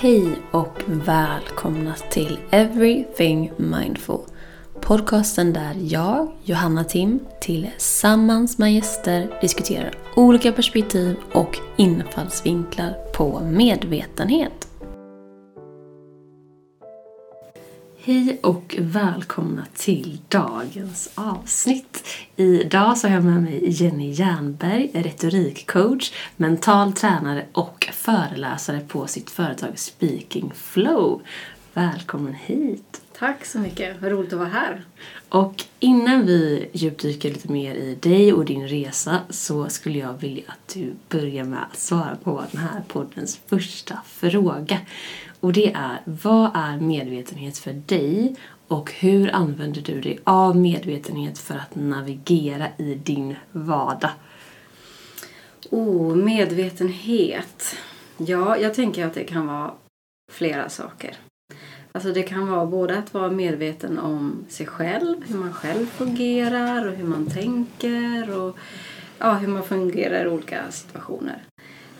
Hej och välkomna till Everything Mindful. Podcasten där jag, Johanna Tim, tillsammans med gäster diskuterar olika perspektiv och infallsvinklar på medvetenhet. Hej och välkomna till dagens avsnitt. Idag så har jag med mig Jenny Jernberg, retorikcoach, mental tränare och föreläsare på sitt företag Speaking Flow. Välkommen hit! Tack så mycket, vad roligt att vara här. Och innan vi djupdyker lite mer i dig och din resa så skulle jag vilja att du börjar med att svara på den här poddens första fråga. Och det är, vad är medvetenhet för dig och hur använder du dig av medvetenhet för att navigera i din vardag? Oh, medvetenhet. Ja, jag tänker att det kan vara flera saker. Alltså det kan vara både att vara medveten om sig själv, hur man själv fungerar och hur man tänker och ja, hur man fungerar i olika situationer.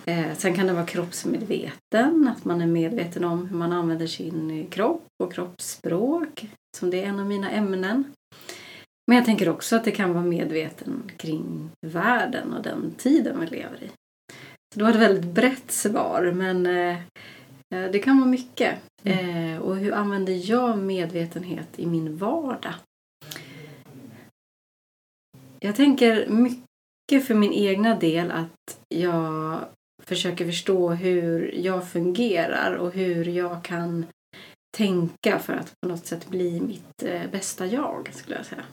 Eh, sen kan det vara kroppsmedveten, att man är medveten om hur man använder sin kropp och kroppsspråk, som det är en av mina ämnen. Men jag tänker också att det kan vara medveten kring världen och den tiden vi lever i. Så det var ett väldigt brett svar, men eh, det kan vara mycket. Mm. Eh, och hur använder jag medvetenhet i min vardag? Jag tänker mycket för min egna del att jag försöker förstå hur jag fungerar och hur jag kan tänka för att på något sätt bli mitt eh, bästa jag, skulle jag säga.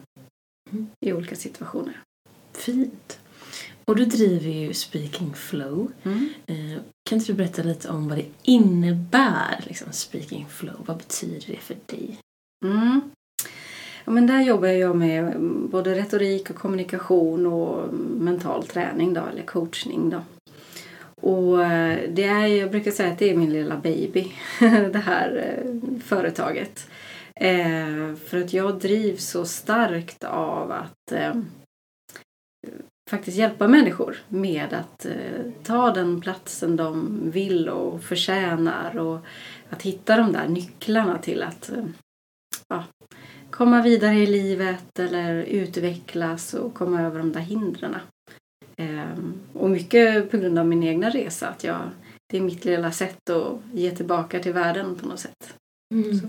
Mm. I olika situationer. Fint. Och du driver ju Speaking Flow. Mm. Eh, kan inte du berätta lite om vad det innebär, liksom, Speaking Flow? Vad betyder det för dig? Mm. Ja, men där jobbar jag med både retorik och kommunikation och mental träning då, eller coachning. Då. Och eh, det är, jag brukar säga att det är min lilla baby, det här eh, företaget. Eh, för att jag drivs så starkt av att faktiskt hjälpa människor med att eh, ta den platsen de vill och förtjänar och att hitta de där nycklarna till att eh, ja, komma vidare i livet eller utvecklas och komma över de där hindren. Ehm, och mycket på grund av min egna resa. Att jag, det är mitt lilla sätt att ge tillbaka till världen på något sätt. Mm.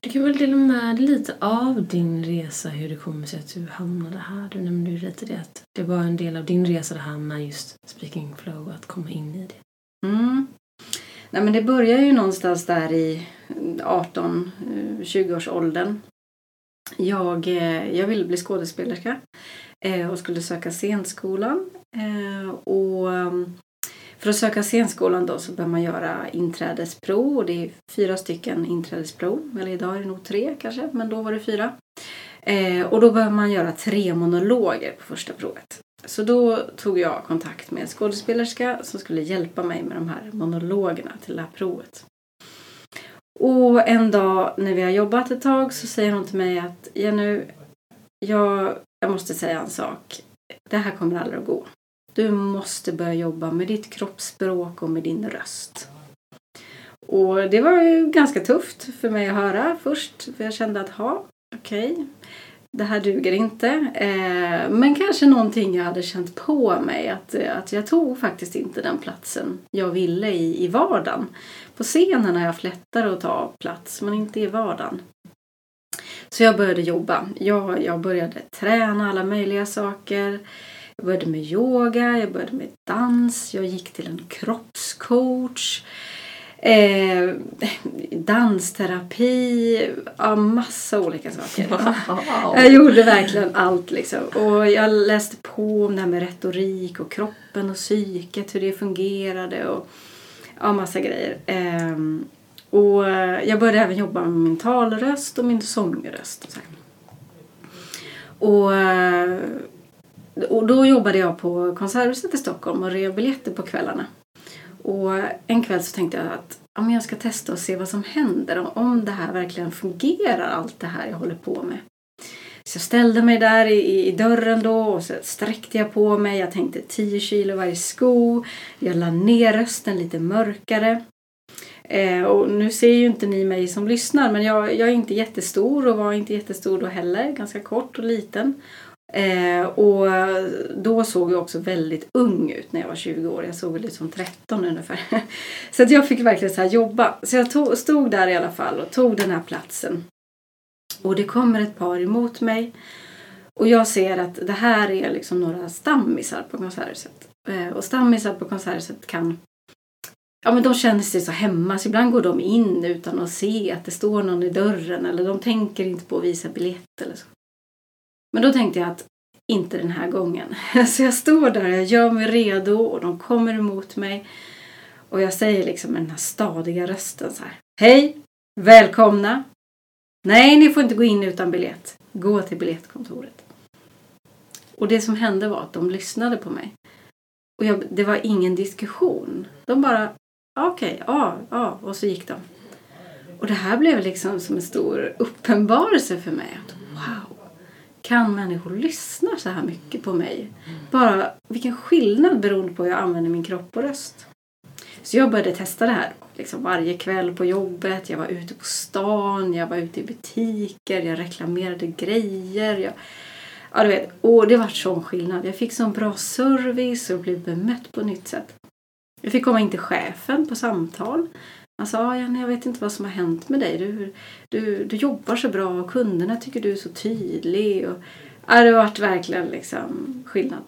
Du kan väl dela med dig lite av din resa, hur det kommer sig att du hamnade här. Du nämnde ju lite det att det var en del av din resa det här med just speaking flow, att komma in i det. Mm. Nej, men det börjar ju någonstans där i 18-20 års åldern. Jag, eh, jag ville bli skådespelerska. Eh, och skulle söka scenskolan. Eh, och mm, för att söka scenskolan då så behöver man göra inträdesprov och det är fyra stycken inträdesprov. Eller idag är det nog tre kanske, men då var det fyra. Eh, och då behöver man göra tre monologer på första provet. Så då tog jag kontakt med en skådespelerska som skulle hjälpa mig med de här monologerna till det här provet. Och en dag när vi har jobbat ett tag så säger hon till mig att Jenny, jag jag måste säga en sak. Det här kommer aldrig att gå. Du måste börja jobba med ditt kroppsspråk och med din röst. Och det var ju ganska tufft för mig att höra först. För jag kände att, ha, okej, okay, det här duger inte. Eh, men kanske någonting jag hade känt på mig. Att, att jag tog faktiskt inte den platsen jag ville i, i vardagen. På scenen har jag haft lättare att ta plats, men inte i vardagen. Så jag började jobba. Jag, jag började träna alla möjliga saker. Jag började med yoga, jag började med dans, jag gick till en kroppscoach. Eh, dansterapi, ja, massa olika saker. Wow. Jag gjorde verkligen allt liksom. Och jag läste på om det här med retorik och kroppen och psyket, hur det fungerade och ja, massa grejer. Eh, och eh, jag började även jobba med min talröst och min sångröst. Och, så och, eh, och då jobbade jag på Konserthuset i Stockholm och rev biljetter på kvällarna. Och en kväll så tänkte jag att ja, jag ska testa och se vad som händer. Om det här verkligen fungerar, allt det här jag håller på med. Så jag ställde mig där i, i dörren då och så sträckte jag på mig. Jag tänkte 10 kilo varje sko. Jag la ner rösten lite mörkare. Eh, och nu ser ju inte ni mig som lyssnar men jag, jag är inte jättestor och var inte jättestor då heller. Ganska kort och liten. Eh, och då såg jag också väldigt ung ut när jag var 20 år. Jag såg väl ut som 13 ungefär. Så att jag fick verkligen så här jobba. Så jag tog, stod där i alla fall och tog den här platsen. Och det kommer ett par emot mig. Och jag ser att det här är liksom några stammisar på Konserthuset. Eh, och stammisar på Konserthuset kan Ja men de känner sig så hemma så ibland går de in utan att se att det står någon i dörren eller de tänker inte på att visa biljett eller så. Men då tänkte jag att inte den här gången. Så jag står där, jag gör mig redo och de kommer emot mig. Och jag säger liksom med den här stadiga rösten så här. Hej! Välkomna! Nej, ni får inte gå in utan biljett. Gå till biljettkontoret. Och det som hände var att de lyssnade på mig. Och jag, det var ingen diskussion. De bara, okej, okay, ja, ja, och så gick de. Och det här blev liksom som en stor uppenbarelse för mig. Wow, kan människor lyssna så här mycket på mig? Bara vilken skillnad beroende på hur jag använder min kropp och röst. Så jag började testa det här liksom varje kväll på jobbet. Jag var ute på stan, jag var ute i butiker, jag reklamerade grejer. Jag, ja, du vet, och det var sån skillnad. Jag fick sån bra service och blev bemött på nytt sätt. Jag fick komma in till chefen på samtal. Han sa, Janne, jag vet inte vad som har hänt med dig. Du, du, du jobbar så bra och kunderna tycker du är så tydlig. Och, ja, det har varit verkligen liksom skillnad.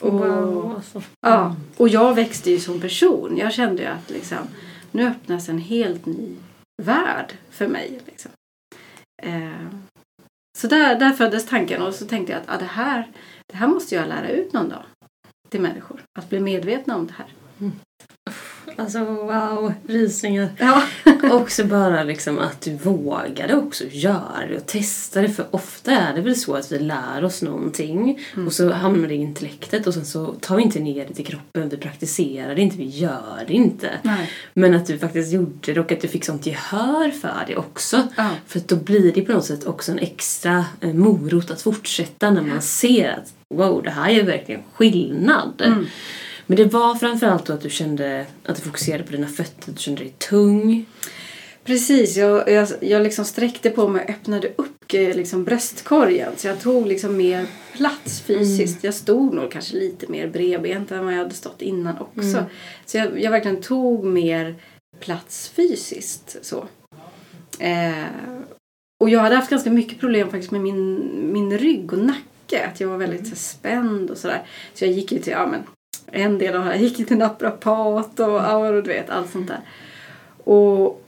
Och, wow, alltså. ja, och jag växte ju som person. Jag kände ju att liksom, nu öppnas en helt ny värld för mig. Liksom. Eh, så där, där föddes tanken och så tänkte jag att ah, det, här, det här måste jag lära ut någon dag till människor. Att bli medvetna om det här. Mm. Alltså wow, rysningar. Ja. också bara liksom att du vågade också göra det och testa det. För ofta är det väl så att vi lär oss någonting mm. och så hamnar det i intellektet och sen så tar vi inte ner det till kroppen. Vi praktiserar det inte, vi gör det inte. Nej. Men att du faktiskt gjorde det och att du fick sånt gehör för det också. Ja. För då blir det på något sätt också en extra eh, morot att fortsätta när man ser att wow, det här är verkligen skillnad. Mm. Men det var framförallt då att du kände att du fokuserade på dina fötter, du kände dig tung. Precis, jag, jag, jag liksom sträckte på mig och öppnade upp eh, liksom bröstkorgen. Så jag tog liksom mer plats fysiskt. Mm. Jag stod nog kanske lite mer bredbent än vad jag hade stått innan också. Mm. Så jag, jag verkligen tog mer plats fysiskt. så. Eh, och jag hade haft ganska mycket problem faktiskt med min, min rygg och nacke. Att jag var väldigt mm. så, spänd och sådär. Så jag gick ju till ja, men, en del av det här gick till naprapat och ja, du vet allt sånt där. Och,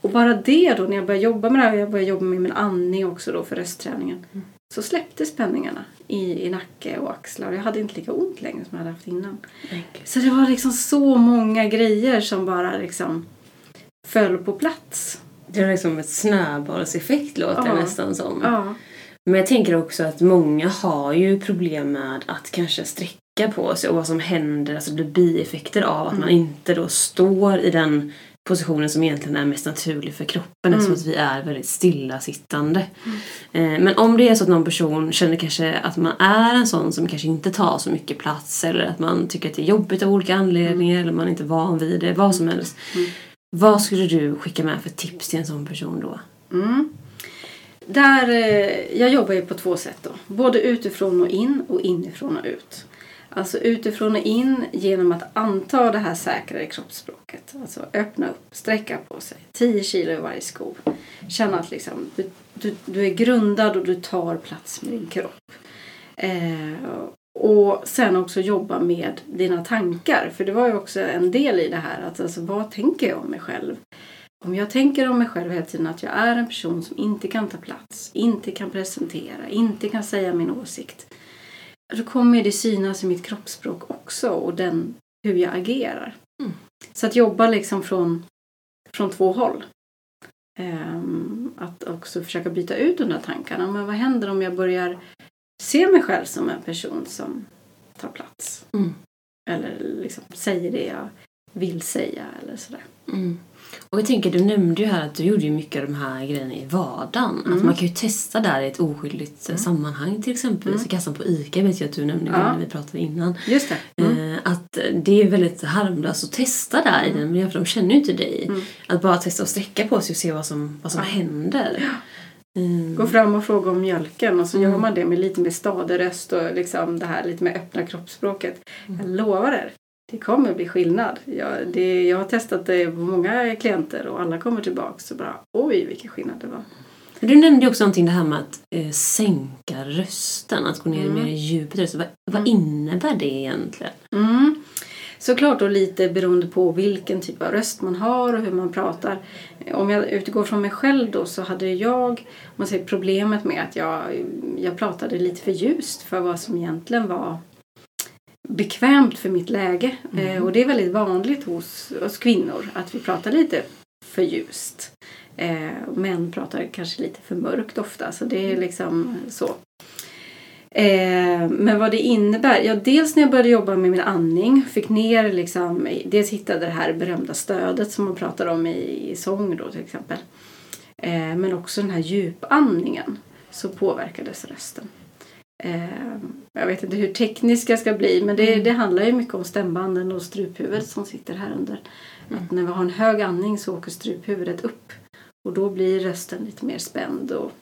och bara det då när jag började jobba med det här, jag började jobba med min andning också då för röstträningen. Mm. Så släppte spänningarna i, i nacke och axlar. Jag hade inte lika ont längre som jag hade haft innan. Mm. Så det var liksom så många grejer som bara liksom föll på plats. Det var liksom ett snöbollseffekt låter ja. nästan som. Ja. Men jag tänker också att många har ju problem med att kanske sträcka på sig och vad som händer, alltså blir bieffekter av att mm. man inte då står i den positionen som egentligen är mest naturlig för kroppen mm. eftersom att vi är väldigt stillasittande. Mm. Eh, men om det är så att någon person känner kanske att man är en sån som kanske inte tar så mycket plats eller att man tycker att det är jobbigt av olika anledningar mm. eller man är inte van vid det, vad som helst. Mm. Vad skulle du skicka med för tips till en sån person då? Mm. Där, eh, jag jobbar ju på två sätt då. Både utifrån och in och inifrån och ut. Alltså utifrån och in genom att anta det här säkrare kroppsspråket. Alltså öppna upp, sträcka på sig. 10 kilo i varje sko. Känna att liksom, du, du, du är grundad och du tar plats med din kropp. Eh, och sen också jobba med dina tankar. För det var ju också en del i det här. Att alltså, vad tänker jag om mig själv? Om jag tänker om mig själv hela tiden att jag är en person som inte kan ta plats, inte kan presentera, inte kan säga min åsikt då kommer det synas i mitt kroppsspråk också och den, hur jag agerar. Mm. Så att jobba liksom från, från två håll. Um, att också försöka byta ut de där tankarna. Men vad händer om jag börjar se mig själv som en person som tar plats? Mm. Eller liksom säger det jag vill säga eller sådär. Mm. Och jag tänker, du nämnde ju här att du gjorde ju mycket av de här grejerna i vardagen. Mm. Att man kan ju testa där i ett oskyldigt mm. sammanhang till exempel. Mm. Så kassan på ICA vet jag att du nämnde ja. när vi pratade innan. Just det. Mm. Eh, att att det är väldigt harmlöst att testa där i den miljön för de känner ju inte dig. Mm. Att bara testa och sträcka på sig och se vad som, vad som Ja. händer. Mm. Gå fram och fråga om mjölken och så Mm. gör man det med lite mer stadig röst och liksom det här lite mer öppna kroppsspråket. Mm. Jag lovar er, det kommer bli skillnad. Jag, det, jag har testat det på många klienter och alla kommer tillbaka och bara oj vilken skillnad det var. Du nämnde också någonting det här med att eh, sänka rösten, att gå ner Mm. mer i djupet. rösten. Vad, vad Mm. innebär det egentligen? Mm. Såklart då lite beroende på vilken typ av röst man har och hur man pratar. Om jag utgår från mig själv då så hade jag man säger, problemet med att jag, jag pratade lite för ljust för vad som egentligen var bekvämt för mitt läge. Mm. Eh, och det är väldigt vanligt hos oss kvinnor att vi pratar lite för ljust. Eh, män pratar kanske lite för mörkt ofta så det är liksom så. Eh, men vad det innebär? Ja, dels när jag började jobba med min andning, fick ner liksom, dels hittade det här berömda stödet som man pratar om i, i sång då till exempel. Eh, men också den här djupandningen så påverkades rösten. Eh, jag vet inte hur teknisk jag ska bli men det, Mm. det handlar ju mycket om stämbanden och struphuvudet som sitter här under. Mm. Att när vi har en hög andning så åker struphuvudet upp och då blir rösten lite mer spänd och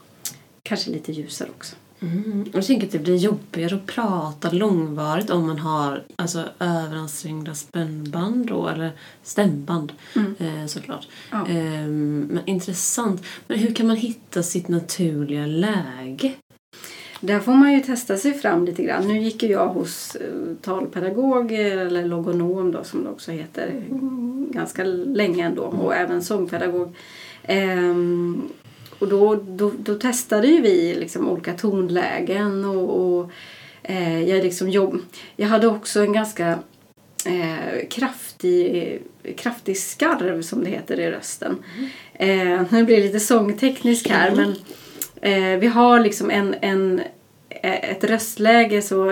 kanske lite ljusare också. Mm. Jag tänker att det blir jobbigare att prata långvarigt om man har alltså, överansträngda spännband då, eller stämband Mm. eh, såklart. Ja. Ehm, men intressant. Men hur kan man hitta sitt naturliga läge? Där får man ju testa sig fram lite grann. Nu gick jag hos eh, talpedagog eh, eller logonom då som det också heter mm, ganska länge ändå och även sångpedagog. Ehm, och då, då, då testade ju vi liksom olika tonlägen och, och eh, jag, liksom jobb, jag hade också en ganska eh, kraftig, kraftig skarv som det heter i rösten. Eh, nu blir det lite sångteknisk här men eh, vi har liksom en, en, eh, ett röstläge så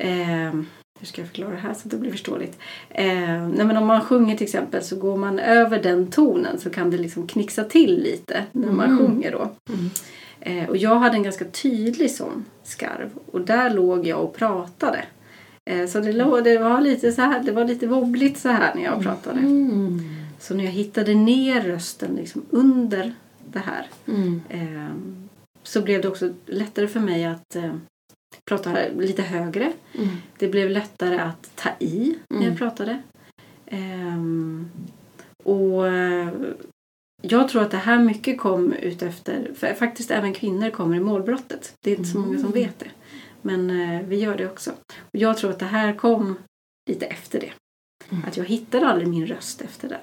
eh, hur ska jag förklara det här så att det blir förståeligt? Eh, nej men om man sjunger till exempel så går man över den tonen så kan det liksom knixa till lite när man Mm. sjunger då. Mm. Eh, och jag hade en ganska tydlig sån skarv och där låg jag och pratade. Eh, så det, låg, det var lite så här, det var lite wobbligt så här när jag pratade. Mm. Så när jag hittade ner rösten liksom under det här Mm. eh, så blev det också lättare för mig att eh, prata lite högre. Mm. Det blev lättare att ta i när Mm. jag pratade. Ehm, och eh, jag tror att det här mycket kom ut efter, för faktiskt även kvinnor kommer i målbrottet. Det är inte så många som Mm. vet det. Men eh, vi gör det också. Och jag tror att det här kom lite efter det. Mm. Att jag hittade aldrig min röst efter det.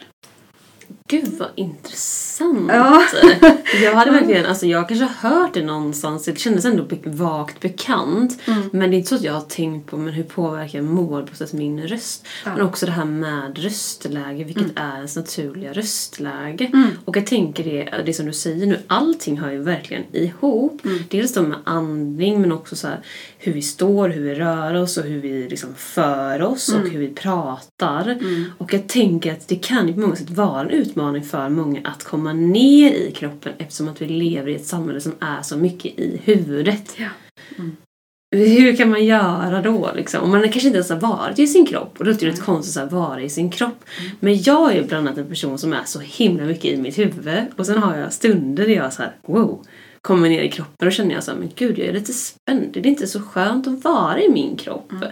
Gud vad intressant! Ja. Jag hade verkligen, alltså jag kanske har hört det någonstans, det kändes ändå be- vagt bekant. Mm. Men det är inte så att jag har tänkt på men hur påverkar målbrottet min röst? Ja. Men också det här med röstläge, vilket är ens naturliga röstläge. Mm. Och jag tänker det, det som du säger nu, allting hör ju verkligen ihop. Mm. Dels då med andning men också så här, hur vi står, hur vi rör oss och hur vi liksom för oss och Mm. hur vi pratar. Mm. Och jag tänker att det kan ju på många sätt vara en utmaning för många att komma ner i kroppen eftersom att vi lever i ett samhälle som är så mycket i huvudet. Ja. Mm. Hur kan man göra då liksom? Om man kanske inte ens har varit i sin kropp och då låter det rätt konstigt att vara i sin kropp. Mm. Men jag är bland annat en person som är så himla mycket i mitt huvud och sen har jag stunder där jag så här, wow, kommer ner i kroppen och känner jag så här, men gud jag är lite spänd. Det är inte så skönt att vara i min kropp. Mm.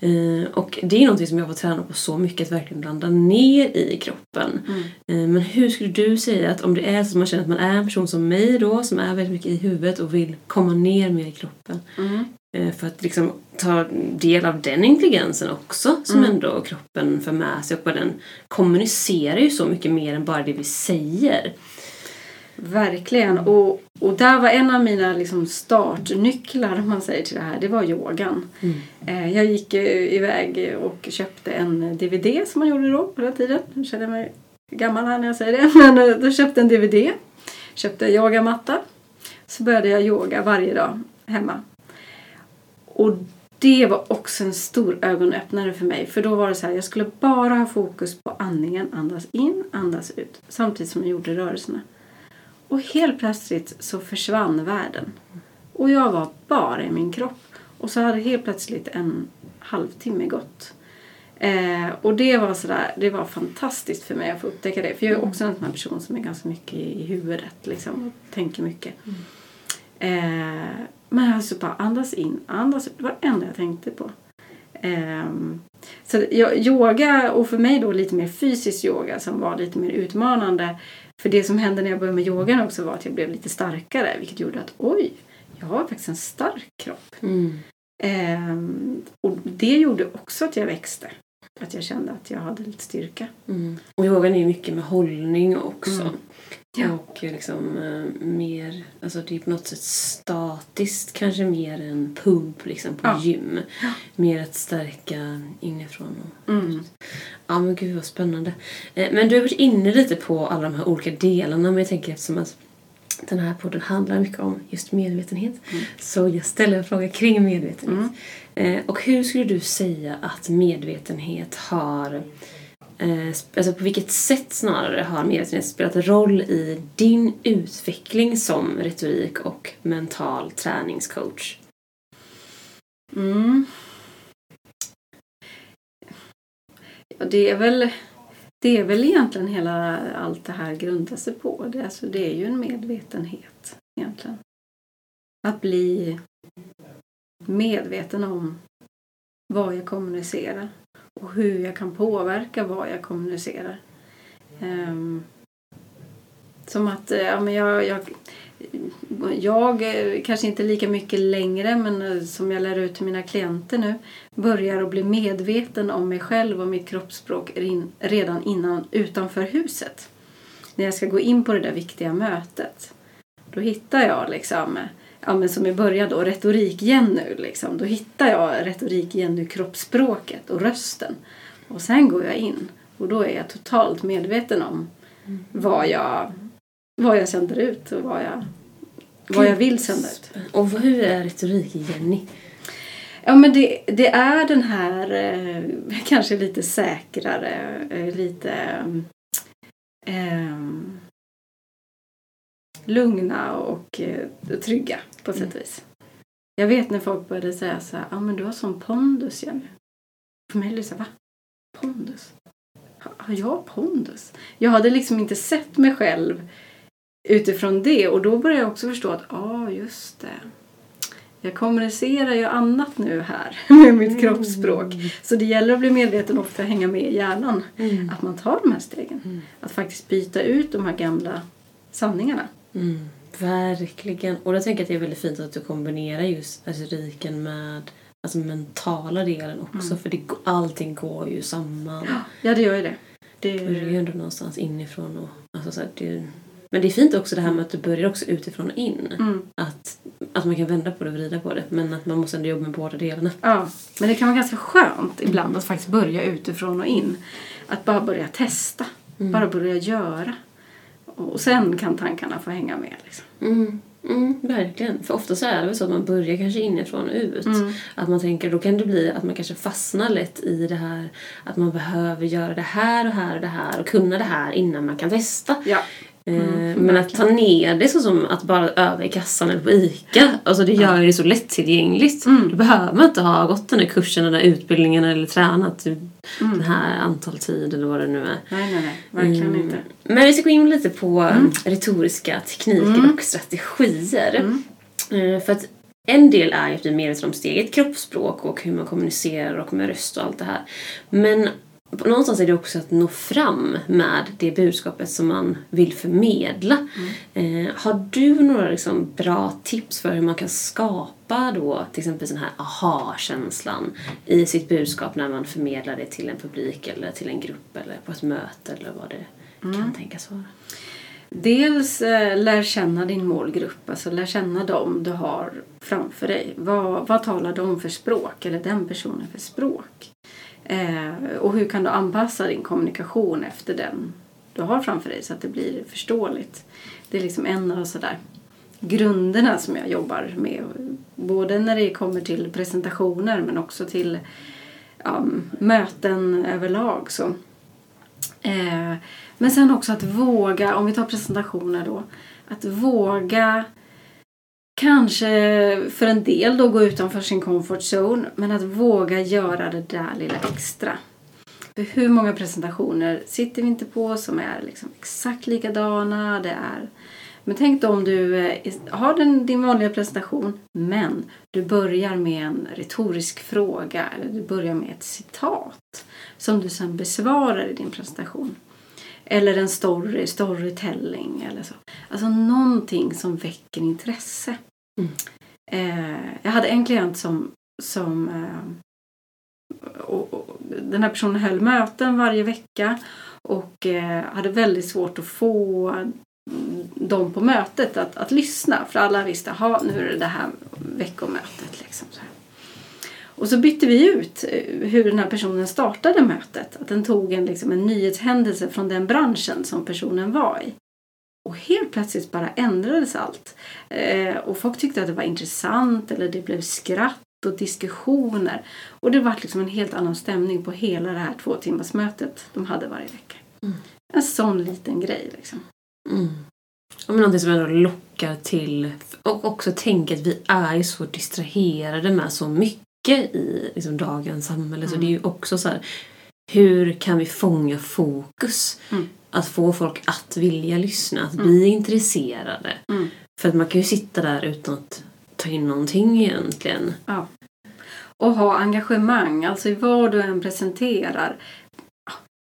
Eh, och det är någonting som jag får träna på så mycket, att verkligen blanda ner i kroppen. Mm. Eh, men hur skulle du säga att om det är så att man känner att man är en person som mig då, som är väldigt mycket i huvudet och vill komma ner mer i kroppen. Mm. Eh, för att liksom ta del av den intelligensen också som Mm. ändå kroppen för med sig och vad den kommunicerar ju så mycket mer än bara det vi säger. Verkligen. Och, och där var en av mina liksom startnycklar om man säger till det här. Det var yogan. Mm. Eh, Jag gick iväg och köpte en DVD som man gjorde då på den tiden. Nu känner jag mig gammal här när jag säger det. Men eh, då köpte jag en DVD. Köpte yogamatta. Så började jag yoga varje dag hemma. Och det var också en stor ögonöppnare för mig. För då var det så här, jag skulle bara ha fokus på andningen. Andas in, andas ut. Samtidigt som jag gjorde rörelserna. Och helt plötsligt så försvann världen. Och jag var bara i min kropp. Och så hade helt plötsligt en halvtimme gått. Eh, och det var sådär, det var fantastiskt för mig att få upptäcka det. För jag är också en sån här person som är ganska mycket i huvudet liksom och tänker mycket. Eh, men alltså bara andas in, andas ut. Det var det enda jag tänkte på. Eh, så jag, yoga och för mig då lite mer fysisk yoga som var lite mer utmanande. För det som hände när jag började med yogan också var att jag blev lite starkare vilket gjorde att oj, jag har faktiskt en stark kropp. Mm. Ehm, och det gjorde också att jag växte. Att jag kände att jag hade lite styrka. Mm. Och yogan är ju mycket med hållning också. Mm. Ja. Och liksom eh, mer, alltså det är på något sätt statiskt kanske mer än pump liksom på Ja. gym. Ja. Mer att stärka inifrån. Och, Mm. Ja men gud vad spännande. Eh, Men du har varit inne lite på alla de här olika delarna men jag tänker eftersom att den här podden handlar mycket om just medvetenhet Mm. så jag ställer en fråga kring medvetenhet. Mm. Eh, Och hur skulle du säga att medvetenhet har eh, Eh, alltså på vilket sätt snarare har medvetenhet spelat roll i din utveckling som retorik och mental träningscoach? Mm. Ja, det är väl det är väl egentligen hela allt det här grundar sig på. Det, alltså, det är ju en medvetenhet egentligen. Att bli medveten om vad jag kommunicerar och hur jag kan påverka vad jag kommunicerar. Um, som att, eh, ja men jag, jag, jag eh, kanske inte lika mycket längre men eh, som jag lär ut till mina klienter nu börjar att bli medveten om mig själv och mitt kroppsspråk redan innan utanför huset. När jag ska gå in på det där viktiga mötet. Då hittar jag liksom, eh, ja men som i början då, retorik-Jenny liksom. Då hittar jag retorik-Jenny kroppsspråket och rösten. Och sen går jag in och då är jag totalt medveten om vad jag, vad jag sänder ut och vad jag, vad jag vill sända ut. Och hur är retorik Jenny? Ja men det, det är den här eh, kanske lite säkrare, eh, lite eh, lugna och eh, trygga på sätt och vis. Jag vet när folk började säga så här, ja men du har sån pondus Jenny. För mig är det så här, va? Pondus? Har jag pondus? Jag hade liksom inte sett mig själv utifrån det och då började jag också förstå att, ja ah, just det. Jag kommunicerar ju annat nu här med mitt kroppsspråk. Så det gäller att bli medveten och ofta hänga med i hjärnan. Mm. Att man tar de här stegen. Mm. Att faktiskt byta ut de här gamla sanningarna. Mm, verkligen. Och jag tänker att det är väldigt fint att du kombinerar just retoriken med alltså mentala delen också. Mm. För det, allting går ju samman. Ja, det gör ju det. Det börjar ju ändå någonstans inifrån. Och, alltså så här, det, men det är fint också det här med att du börjar också utifrån och in. mm. Att, att man kan vända på det och vrida på det. Men att man måste ändå jobba med båda delarna. Ja, men det kan vara ganska skönt ibland att faktiskt börja utifrån och in. Att bara börja testa. Mm. Bara börja göra. Och sen kan tankarna få hänga med. Liksom. Mm, mm, verkligen. För ofta så är det väl så att man börjar kanske inifrån och ut. Mm. Att man tänker, då kan det bli att man kanske fastnar lätt i det här att man behöver göra det här och här och det här och kunna det här innan man kan testa. Ja. Eh, Mm, men att ta ner det så som att bara öva i kassan eller på ICA, alltså det gör ju det så lättillgängligt. Mm. Du behöver inte ha gått den där kursen eller utbildningen eller tränat Mm. den här antal tid eller vad det nu är. Nej, nej, nej. Verkligen Mm. inte. Men vi ska gå in lite på mm. retoriska tekniker Mm. och strategier. Mm. Eh, För att en del är ju att bli medveten om sitt eget kroppsspråk och hur man kommunicerar och med röst och allt det här. Men någonstans är det också att nå fram med det budskapet som man vill förmedla. Eh, har du några liksom bra tips för hur man kan skapa då till exempel den här aha-känslan i sitt budskap när man förmedlar det till en publik eller till en grupp eller på ett möte eller vad det kan tänkas vara? Dels eh, lär känna din målgrupp, alltså lär känna dem du har framför dig. Vad, vad talar de för språk, eller den personen för språk? Eh, och hur kan du anpassa din kommunikation efter den du har framför dig så att det blir förståeligt? Det är liksom en av sådär grunderna som jag jobbar med. Både när det kommer till presentationer men också till ja, möten överlag. Så. Eh, men sen också att våga, om vi tar presentationer då, att våga kanske för en del då gå utanför sin comfort zone men att våga göra det där lilla extra. För hur många presentationer sitter vi inte på som är liksom exakt likadana? Det är... Men tänk då om du eh, har den, din vanliga presentation men du börjar med en retorisk fråga eller du börjar med ett citat som du sen besvarar i din presentation. Eller en story, storytelling eller så. Alltså någonting som väcker intresse. Mm. Eh, jag hade en klient som, som eh, och, och, den här personen höll möten varje vecka och eh, hade väldigt svårt att få dem på mötet att, att lyssna. För alla visste att nu är det det här veckomötet. Liksom, så här. Och så bytte vi ut eh, hur den här personen startade mötet. Att den tog en, liksom, en nyhetshändelse från den branschen som personen var i. Och helt plötsligt bara ändrades allt. Eh, och folk tyckte att det var intressant eller det blev skratt och diskussioner. Och det var liksom en helt annan stämning på hela det här två timmars mötet de hade varje vecka. Mm. En sån liten grej liksom. Mm. Ja, men någonting som ändå lockar till och också tänker att vi är så distraherade med så mycket i liksom, dagens samhälle. Mm. Så det är ju också så här, hur kan vi fånga fokus? Mm. Att få folk att vilja lyssna, att bli intresserade. Mm. För att man kan ju sitta där utan att ta in någonting egentligen. Ja. Och ha engagemang, alltså i vad du än presenterar.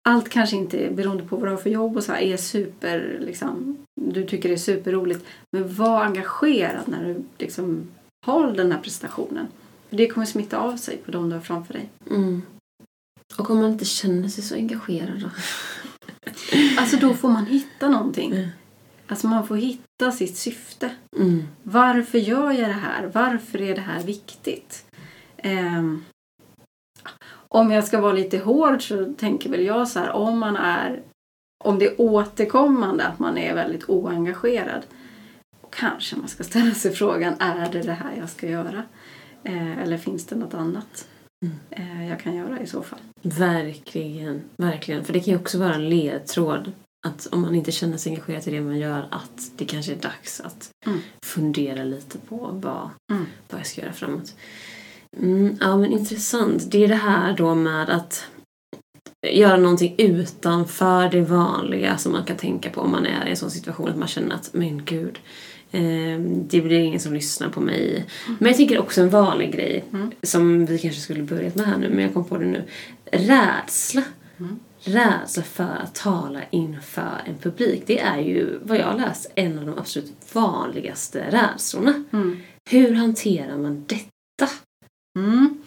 Allt kanske inte, beroende på vad du har för jobb och så här, är super, liksom, du tycker det är superroligt. Men var engagerad när du liksom har den här presentationen. För det kommer smitta av sig på de du har framför dig. Mm. Och om man inte känner sig så engagerad då? Alltså då får man hitta någonting. Mm. Alltså man får hitta sitt syfte. Mm. Varför gör jag det här? Varför är det här viktigt? Um, om jag ska vara lite hård så tänker väl jag så här, om man är om det är återkommande att man är väldigt oengagerad kanske man ska ställa sig frågan, är det det här jag ska göra? Eh, eller finns det något annat mm. jag kan göra i så fall? Verkligen, verkligen. För det kan ju också vara en ledtråd att om man inte känner sig engagerad i det man gör att det kanske är dags att mm. fundera lite på vad, mm. vad jag ska göra framåt. Mm, ja men intressant. Det är det här då med att göra någonting utanför det vanliga som man kan tänka på om man är i en sån situation att man känner att men gud det blir ingen som lyssnar på mig. Men jag tänker också en vanlig grej mm. som vi kanske skulle börjat med här nu men jag kom på det nu. Rädsla. Mm. Rädsla för att tala inför en publik. Det är ju vad jag har läst en av de absolut vanligaste rädslorna. Mm. Hur hanterar man detta? Mm.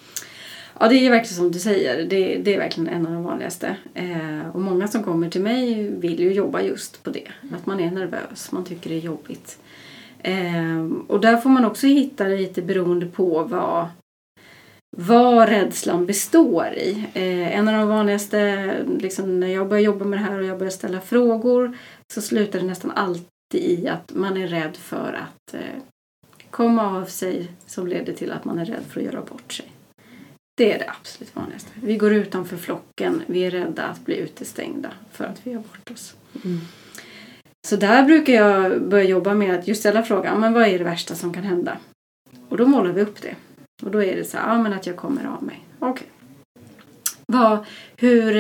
Ja, det är verkligen som du säger. Det, det är verkligen en av de vanligaste. Eh, och många som kommer till mig vill ju jobba just på det. Att man är nervös, man tycker det är jobbigt. Eh, och där får man också hitta lite beroende på vad, vad rädslan består i. Eh, en av de vanligaste, liksom, när jag börjar jobba med det här och jag börjar ställa frågor så slutar det nästan alltid i att man är rädd för att eh, komma av sig som leder till att man är rädd för att göra bort sig. Det är det absolut vanligaste. Vi går utanför flocken. Vi är rädda att bli utestängda för att vi gör bort oss. Mm. Så där brukar jag börja jobba med att just ställa frågan, men vad är det värsta som kan hända? Och då målar vi upp det. Och då är det så här, ja men att jag kommer av mig. Okej. Okay. hur,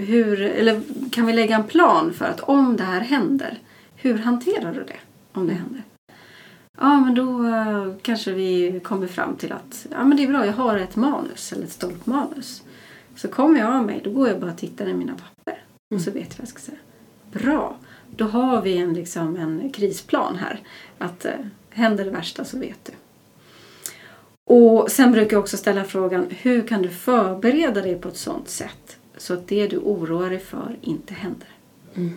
hur, eller kan vi lägga en plan för att om det här händer, hur hanterar du det? Om det händer. Ja, men då uh, kanske vi kommer fram till att ja, men det är bra, jag har ett manus eller ett stolpmanus. Så kommer jag av mig, då går jag bara och tittar i mina papper. Och så vet jag vad jag ska säga. Bra, då har vi en, liksom, en krisplan här. Att uh, händer det värsta så vet du. Och sen brukar jag också ställa frågan, hur kan du förbereda dig på ett sådant sätt så att det du oroar dig för inte händer? Mm.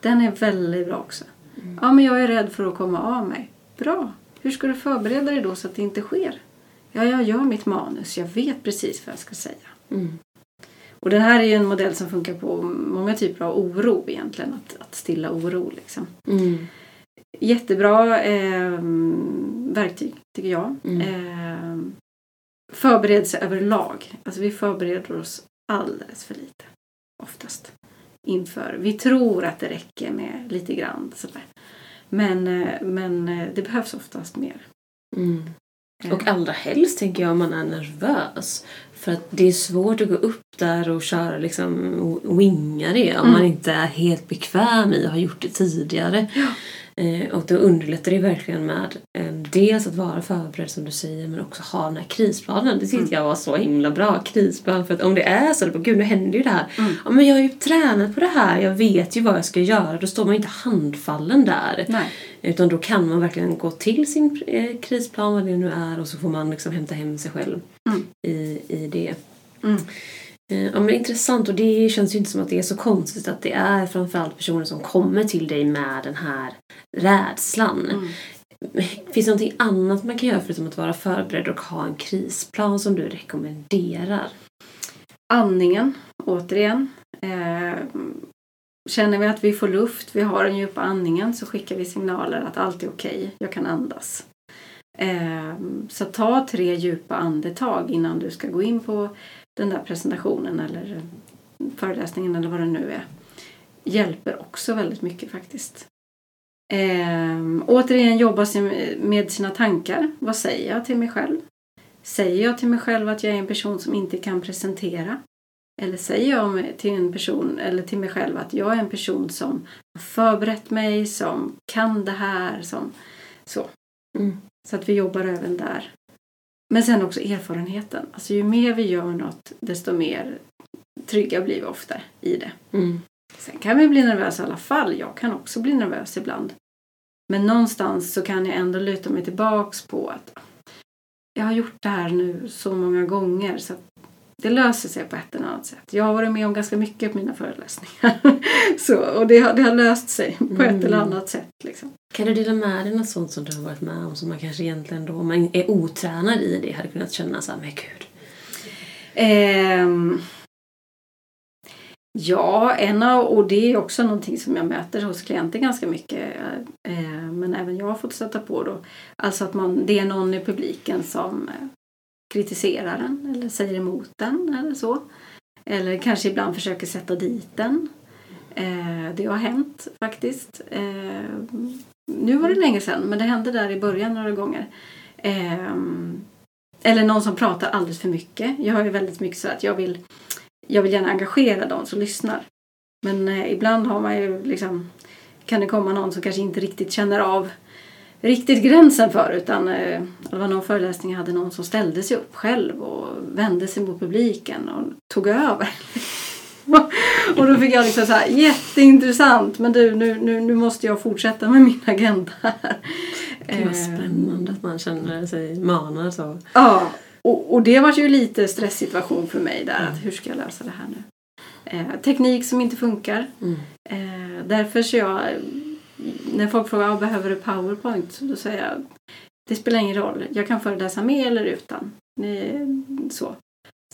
Den är väldigt bra också. Mm. Ja, men jag är rädd för att komma av mig. Bra. Hur ska du förbereda dig då så att det inte sker? Ja, jag gör mitt manus. Jag vet precis vad jag ska säga. Mm. Och det här är ju en modell som funkar på många typer av oro egentligen. Att, att stilla oro liksom. Mm. Jättebra eh, verktyg tycker jag. Mm. Eh, förberedelse överlag. Alltså vi förbereder oss alldeles för lite. Oftast. Inför. Vi tror att det räcker med lite grann. Sådär. Men, eh, men eh, det behövs oftast mer. Mm. Och allra helst tänker jag om man är nervös. För att det är svårt att gå upp där och köra liksom och winga det om Mm. man inte är helt bekväm i och har gjort det tidigare. Eh, och då underlättar det verkligen med eh, dels att vara förberedd som du säger men också ha den här krisplanen. Det tyckte jag var så himla bra. Krisplan för att om det är så, gud nu händer ju det här. Mm. Ja men jag har ju tränat på det här, jag vet ju vad jag ska göra. Då står man inte handfallen där. Nej. Utan då kan man verkligen gå till sin eh, krisplan, vad det nu är, och så får man liksom hämta hem sig själv Mm. i, i det. Eh, Ja, men intressant och det känns ju inte som att det är så konstigt att det är framförallt personer som kommer till dig med den här rädslan. Mm. Finns det någonting annat man kan göra förutom att vara förberedd och ha en krisplan som du rekommenderar? Andningen, återigen. Eh, känner vi att vi får luft, vi har den djupa andningen så skickar vi signaler att allt är okej, jag kan andas. Eh, så ta tre djupa andetag innan du ska gå in på den där presentationen eller föreläsningen eller vad det nu är. Hjälper också väldigt mycket faktiskt. Eh, återigen jobba med sina tankar. Vad säger jag till mig själv? Säger jag till mig själv att jag är en person som inte kan presentera? Eller säger jag till en person eller till mig själv att jag är en person som har förberett mig, som kan det här, som så. Mm. Så att vi jobbar även där. Men sen också erfarenheten. Alltså ju mer vi gör något desto mer trygga blir vi ofta i det. Mm. Sen kan vi bli nervösa i alla fall. Jag kan också bli nervös ibland. Men någonstans så kan jag ändå luta mig tillbaks på att jag har gjort det här nu så många gånger så det löser sig på ett eller annat sätt. Jag har varit med om ganska mycket på mina föreläsningar. så, och det har, det har löst sig på ett Mm. eller annat sätt. Liksom. Kan du dela med dig något sånt som du har varit med om som man kanske egentligen då, om man är otränad i det, hade kunnat känna så här, men gud. Ehm, ja, en av, och det är också någonting som jag möter hos klienter ganska mycket. Eh, men även jag har fått sätta på då. Alltså att man, det är någon i publiken som eh, kritiserar den eller säger emot den eller så. Eller kanske ibland försöker sätta dit den. Eh, det har hänt faktiskt. Eh, nu var det länge sedan men det hände där i början några gånger. Eh, eller någon som pratar alldeles för mycket. Jag har ju väldigt mycket så att jag vill, jag vill gärna engagera de som lyssnar. Men eh, ibland har man ju liksom, kan det komma någon som kanske inte riktigt känner av riktigt gränsen för utan eh, det var någon föreläsning jag hade någon som ställde sig upp själv och vände sig mot publiken och tog över. och då fick jag liksom så här jätteintressant men du nu, nu, nu måste jag fortsätta med min agenda här. Gud vad Eh, spännande att man känner sig manad så. Ja, och, och det var ju lite stresssituation för mig där. Att hur ska jag lösa det här nu? Eh, teknik som inte funkar. Mm. Eh, därför så jag, när folk frågar ah, behöver du powerpoint? Så då säger jag det spelar ingen roll. Jag kan föreläsa med eller utan. Ni, så.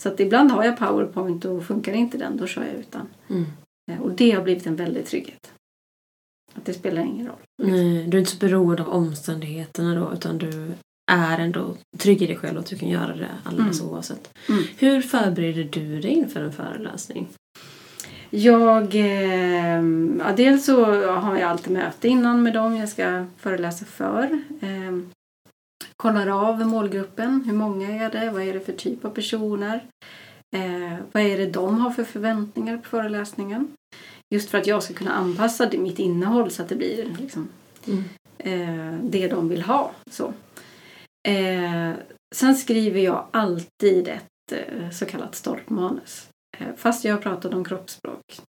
Så att ibland har jag powerpoint och funkar inte den, då kör jag utan. Mm. Eh, och det har blivit en väldig trygghet. Att det spelar ingen roll. Nej, du är inte så beroende av omständigheterna då utan du är ändå trygg i dig själv och att du kan göra det alldeles Mm. oavsett. Mm. Hur förbereder du dig inför en föreläsning? Jag, eh, ja, dels så har jag alltid möte innan med dem jag ska föreläsa för. Eh, kollar av målgruppen. Hur många är det? Vad är det för typ av personer? Eh, vad är det de har för förväntningar på föreläsningen? Just för att jag ska kunna anpassa mitt innehåll så att det blir liksom, Mm. eh, det de vill ha. Så. Eh, sen skriver jag alltid ett eh, så kallat stolpmanus. Eh, fast jag har pratat om kroppsspråk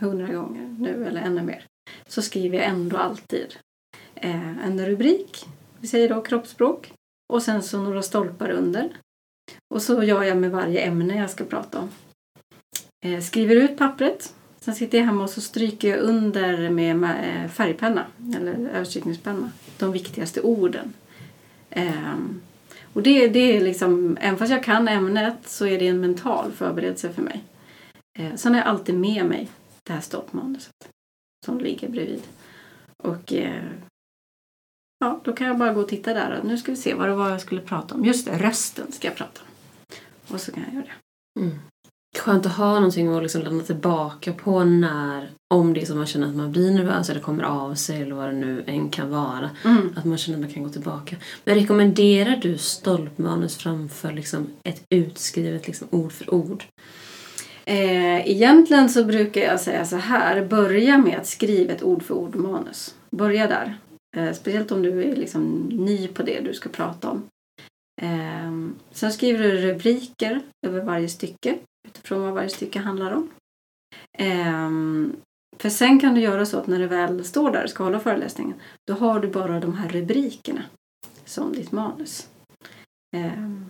hundra gånger nu eller ännu mer så skriver jag ändå alltid eh, en rubrik, vi säger då kroppsspråk och sen så några stolpar under. Och så gör jag med varje ämne jag ska prata om. Eh, skriver ut pappret. Sen sitter jag hemma och så stryker jag under med färgpenna eller överstrykningspenna de viktigaste orden. Ehm, och det, det är liksom, även fast jag kan ämnet så är det en mental förberedelse för mig. Eh, sen har jag alltid med mig det här stoppmanuset som ligger bredvid. Och eh, ja, då kan jag bara gå och titta där. Nu ska vi se vad det var jag skulle prata om. Just det, rösten ska jag prata om. Och så kan jag göra det. Mm. skönt att ha någonting att liksom landa tillbaka på när, om det är så man känner att man blir nervös eller kommer av sig eller vad det nu än kan vara. Mm. Att man känner att man kan gå tillbaka. Men rekommenderar du stolpmanus framför liksom ett utskrivet liksom ord för ord? Eh, egentligen så brukar jag säga så här. Börja med att skriva ett ord för ord manus. Börja där. Eh, speciellt om du är liksom ny på det du ska prata om. Eh, sen skriver du rubriker över varje stycke utifrån vad varje stycke handlar om. Eh, för sen kan du göra så att när du väl står där och ska hålla föreläsningen då har du bara de här rubrikerna som ditt manus. Ehm,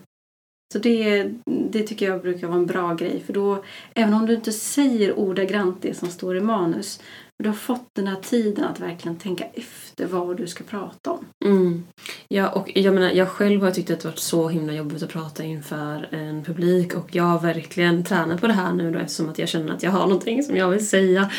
så det, det tycker jag brukar vara en bra grej för då, även om du inte säger ordagrant det som står i manus, du har fått den här tiden att verkligen tänka efter vad du ska prata om. Mm. Ja, och jag menar, jag själv har tyckt att det varit så himla jobbigt att prata inför en publik och jag har verkligen tränat på det här nu då eftersom att jag känner att jag har någonting som jag vill säga.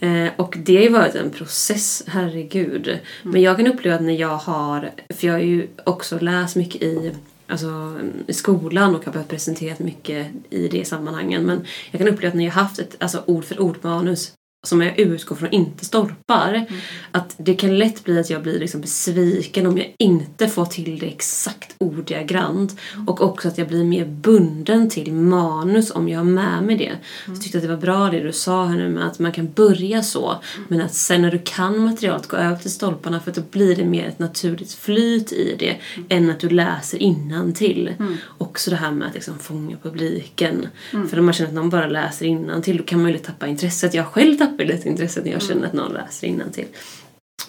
Mm. Eh, och det har ju varit en process, herregud. Mm. Men jag kan uppleva att när jag har, för jag har ju också läst mycket i alltså, i skolan och har behövt presentera mycket i det sammanhangen. Men jag kan uppleva att när jag haft ett alltså, ord för ord manus som jag utgår från inte stolpar. Mm. Att det kan lätt bli att jag blir liksom besviken om jag inte får till det exakt ordagrant. Mm. Och också att jag blir mer bunden till manus om jag har med mig det. Mm. Så jag tyckte att det var bra det du sa här nu med att man kan börja så. Mm. Men att sen när du kan materialet gå över till stolparna för att då blir det mer ett naturligt flyt i det. Mm. Än att du läser innan till. Mm. Också det här med att liksom fånga publiken. För om man känner att någon bara läser innan till då kan man ju lätt tappa intresset. Jag själv tappar tappar lite intresset när jag känner att någon läser till.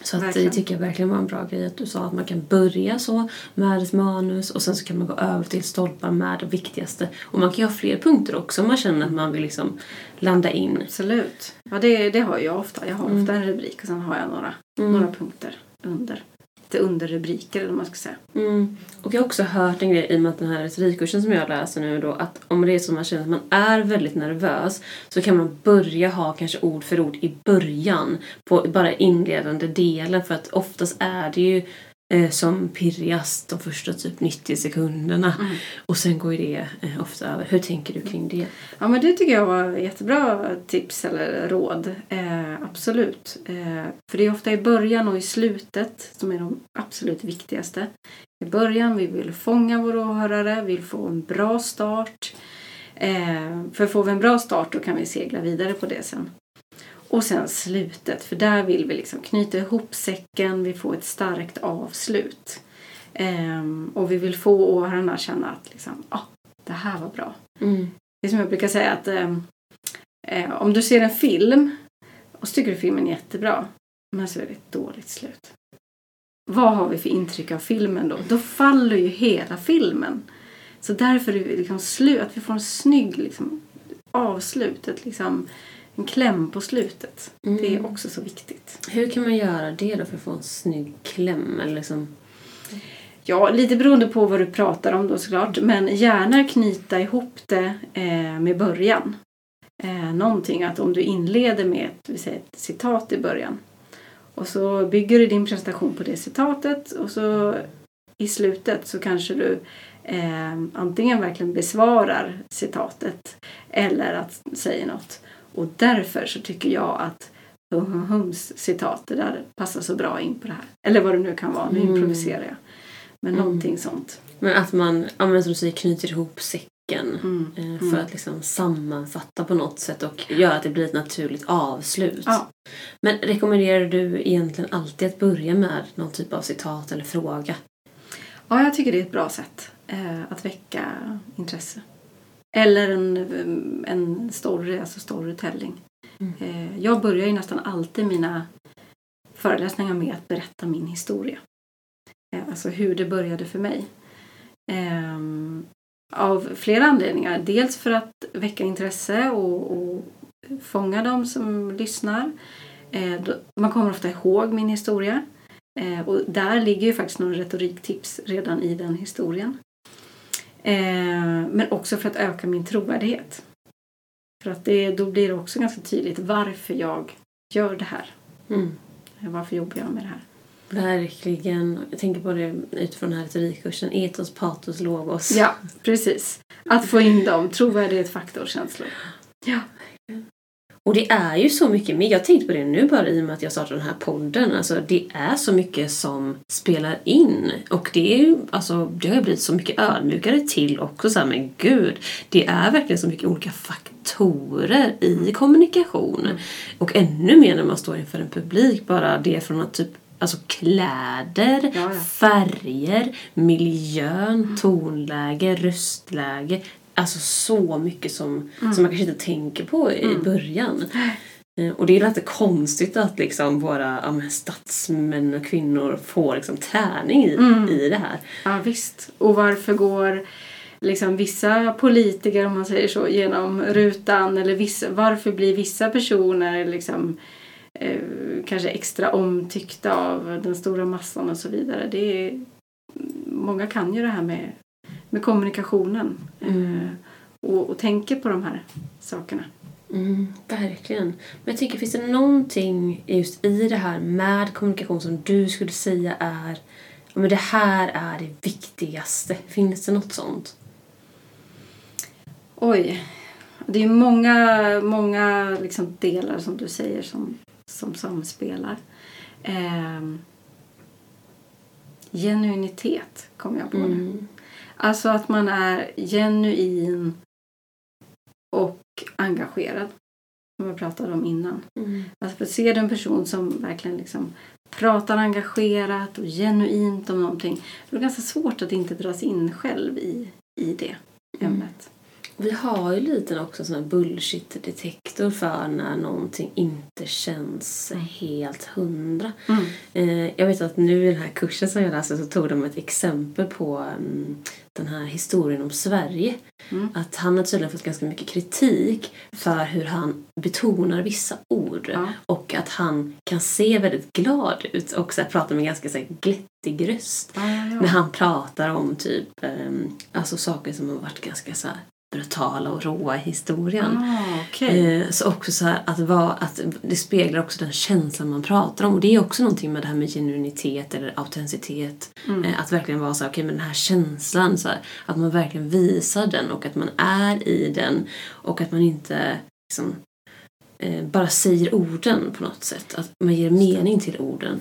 Så att det tycker jag verkligen var en bra grej att du sa att man kan börja så med ett manus och sen så kan man gå över till stolpar med det viktigaste. Och man kan ju ha fler punkter också om man känner att man vill liksom landa in. Absolut. Ja, det, det har jag ofta. Jag har mm. ofta en rubrik och sen har jag några, mm. några punkter under lite underrubriker eller vad man ska säga. Mm. Och jag har också hört en grej i och med att den här retorikkursen som jag läser nu då att om det är så att man känner att man är väldigt nervös så kan man börja ha kanske ord för ord i början på bara inledande delen för att oftast är det ju eh, som pirrigast de första typ 90 sekunderna. Mm. Och sen går ju det eh, ofta över. Hur tänker du kring det? Ja men det tycker jag var jättebra tips eller råd. Eh, absolut. Eh, för det är ofta i början och i slutet som är de absolut viktigaste. I början vi vill fånga våra åhörare, vi vill få en bra start. Eh, för får vi en bra start då kan vi segla vidare på det sen. Och sen slutet, för där vill vi liksom knyta ihop säcken, vi får ett starkt avslut. Um, och vi vill få åhörarna att känna att liksom, ah, det här var bra. Mm. Det är som jag brukar säga att um, uh, om du ser en film och så tycker du filmen är jättebra, men så är det ett dåligt slut. Vad har vi för intryck av filmen då? Då faller ju hela filmen. Så därför är det liksom slut, att vi får en snygg liksom, avslut. Ett, liksom, en kläm på slutet. Mm. Det är mm. också så viktigt. Hur kan man göra det då för att få en snygg kläm? Eller liksom... Ja, lite beroende på vad du pratar om då såklart. Men gärna knyta ihop det eh, med början. Eh, någonting att om du inleder med ett, säger ett citat i början. Och så bygger du din presentation på det citatet och så i slutet så kanske du eh, antingen verkligen besvarar citatet eller att säga något och därför så tycker jag att Hum Hums citat, det där passar så bra in på det här. Eller vad det nu kan vara, nu mm. improviserar jag. Men mm. någonting sånt. Men att man, ja, men som du säger, knyter ihop säcken mm. eh, för mm. att liksom sammanfatta på något sätt och göra att det blir ett naturligt avslut. Ja. Men rekommenderar du egentligen alltid att börja med någon typ av citat eller fråga? Ja, jag tycker det är ett bra sätt eh, att väcka intresse. Eller en, en story, alltså storytelling. Mm. Eh, jag börjar ju nästan alltid mina föreläsningar med att berätta min historia. Eh, alltså hur det började för mig. Ehm, av flera anledningar. Dels för att väcka intresse och, och fånga dem som lyssnar. Eh, man kommer ofta ihåg min historia. Och där ligger ju faktiskt några retoriktips redan i den historien. Eh, men också för att öka min trovärdighet. För att det, då blir det också ganska tydligt varför jag gör det här. Mm. Varför jobbar jag med det här? Verkligen. Jag tänker på det utifrån den här retorikkursen. Etos, patos, logos. Ja, precis. Att få in dem. Trovärdighet, faktor, känslor. Ja. Och det är ju så mycket mer. Jag tänkte på det nu bara i och med att jag startade den här podden. Alltså det är så mycket som spelar in. Och det är ju, alltså det har jag blivit så mycket ödmjukare till också. Så här, men gud, det är verkligen så mycket olika faktorer i kommunikation. Och ännu mer när man står inför en publik. Bara det från att typ Alltså kläder, Ja, ja. färger, miljön, tonläge, röstläge. Alltså så mycket som, som man kanske inte tänker på i början. Eh, Och det är lite konstigt att liksom våra ja, men statsmän och kvinnor får liksom träning i, i det här. Ja, visst. Och varför går liksom vissa politiker, om man säger så, genom rutan? Eller vissa, varför blir vissa personer liksom eh, kanske extra omtyckta av den stora massan och så vidare? Det är, många kan ju det här med, med kommunikationen eh, och, och tänker på de här sakerna. Mm, verkligen. Men jag tänker, finns det någonting just i det här med kommunikation som du skulle säga är ja, men det här är det viktigaste? Finns det något sånt? Oj. Det är många, många liksom delar som du säger som, som samspelar. Ehm, genuinitet kom jag på nu. Mm. Alltså att man är genuin och engagerad. Som jag pratade om innan. Mm. Alltså för ser du en person som verkligen liksom pratar engagerat och genuint om någonting. Då är det ganska svårt att inte dras in själv i, i det ämnet. Vi har ju lite också sån här bullshit-detektor för när någonting inte känns helt hundra. Mm. Eh, jag vet att nu i den här kursen som jag läste så tog de ett exempel på mm, den här historien om Sverige. Mm. Att han har tydligen fått ganska mycket kritik för hur han betonar vissa ord. Ja. Och att han kan se väldigt glad ut och så här, prata med ganska så här, glättig röst. Ja, ja, ja. När han pratar om typ ehm, alltså saker som har varit ganska så här brutala och råa i historien. Ah, okej. Eh, så också så här att, vara, att det speglar också den känslan man pratar om. Och det är också någonting med det här med genuinitet eller autenticitet. Mm. Eh, att verkligen vara så här, okej men den här känslan, så här, att man verkligen visar den och att man är i den. Och att man inte liksom, eh, bara säger orden på något sätt. Att man ger mening till orden.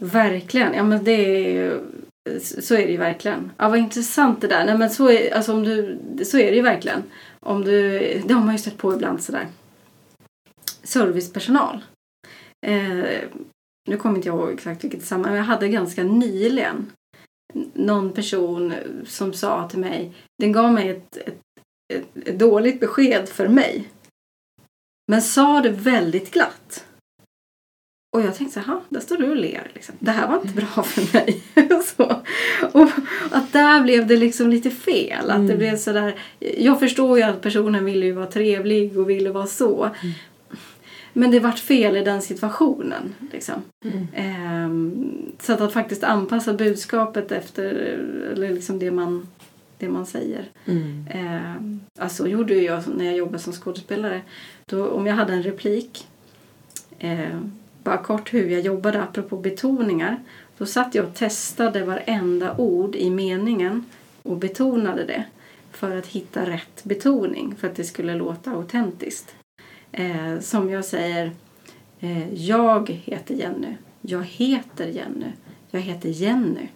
Verkligen. Ja, men det är ju, så är det ju verkligen. Ja, vad intressant det där. Nej, men så, är, alltså, om du, så är det ju verkligen. Om du, det har man ju stött på ibland sådär. Servicepersonal. Eh, nu kommer inte jag ihåg exakt vilket sammanhang, men jag hade ganska nyligen någon person som sa till mig, den gav mig ett, ett, ett, ett dåligt besked för mig. Men sa det väldigt glatt. Och jag tänkte så här, där står du och ler. Liksom. Det här var inte bra för mig. så. Och att där blev det liksom lite fel. Att det Mm. blev så där, jag förstår ju att personen ville ju vara trevlig och ville vara så. Men det vart fel i den situationen. Liksom. Mm. Ehm, så att, att faktiskt anpassa budskapet efter eller liksom det, man, det man säger. Mm. Ehm, alltså gjorde jag när jag jobbade som skådespelare. Då, om jag hade en replik, eh, bara kort hur jag jobbade apropå betoningar. Då satt jag och testade varenda ord i meningen och betonade det. För att hitta rätt betoning, för att det skulle låta autentiskt. Eh, som jag säger, eh, jag heter Jenny. Jag heter Jenny. Jag heter Jenny.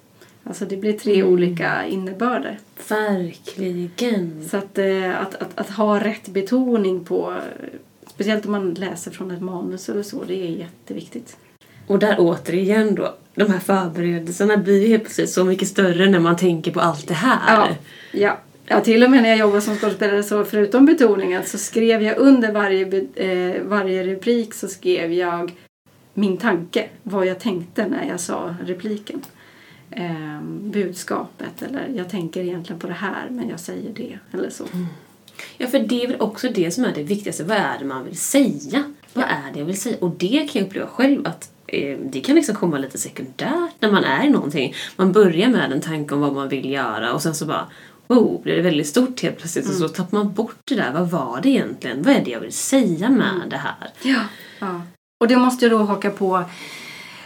Alltså det blir tre Mm. olika innebörder. Verkligen. Så att, eh, att, att, att ha rätt betoning på, speciellt om man läser från ett manus eller så, det är jätteviktigt. Och där återigen då, de här förberedelserna blir ju helt plötsligt så mycket större när man tänker på allt det här. Ja, ja. ja, till och med när jag jobbade som skådespelare så förutom betoningen så skrev jag under varje, eh, varje replik så skrev jag min tanke, vad jag tänkte när jag sa repliken. Eh, budskapet eller jag tänker egentligen på det här men jag säger det eller så. Ja, för det är väl också det som är det viktigaste. Vad är det man vill säga? Vad är det jag vill säga? Och det kan jag uppleva själv att eh, det kan liksom komma lite sekundärt när man är i någonting. Man börjar med en tanke om vad man vill göra och sen så bara Oh, blir det väldigt stort helt plötsligt och så tappar man bort det där. Vad var det egentligen? Vad är det jag vill säga med det här? Ja. ja. Och det måste jag då haka på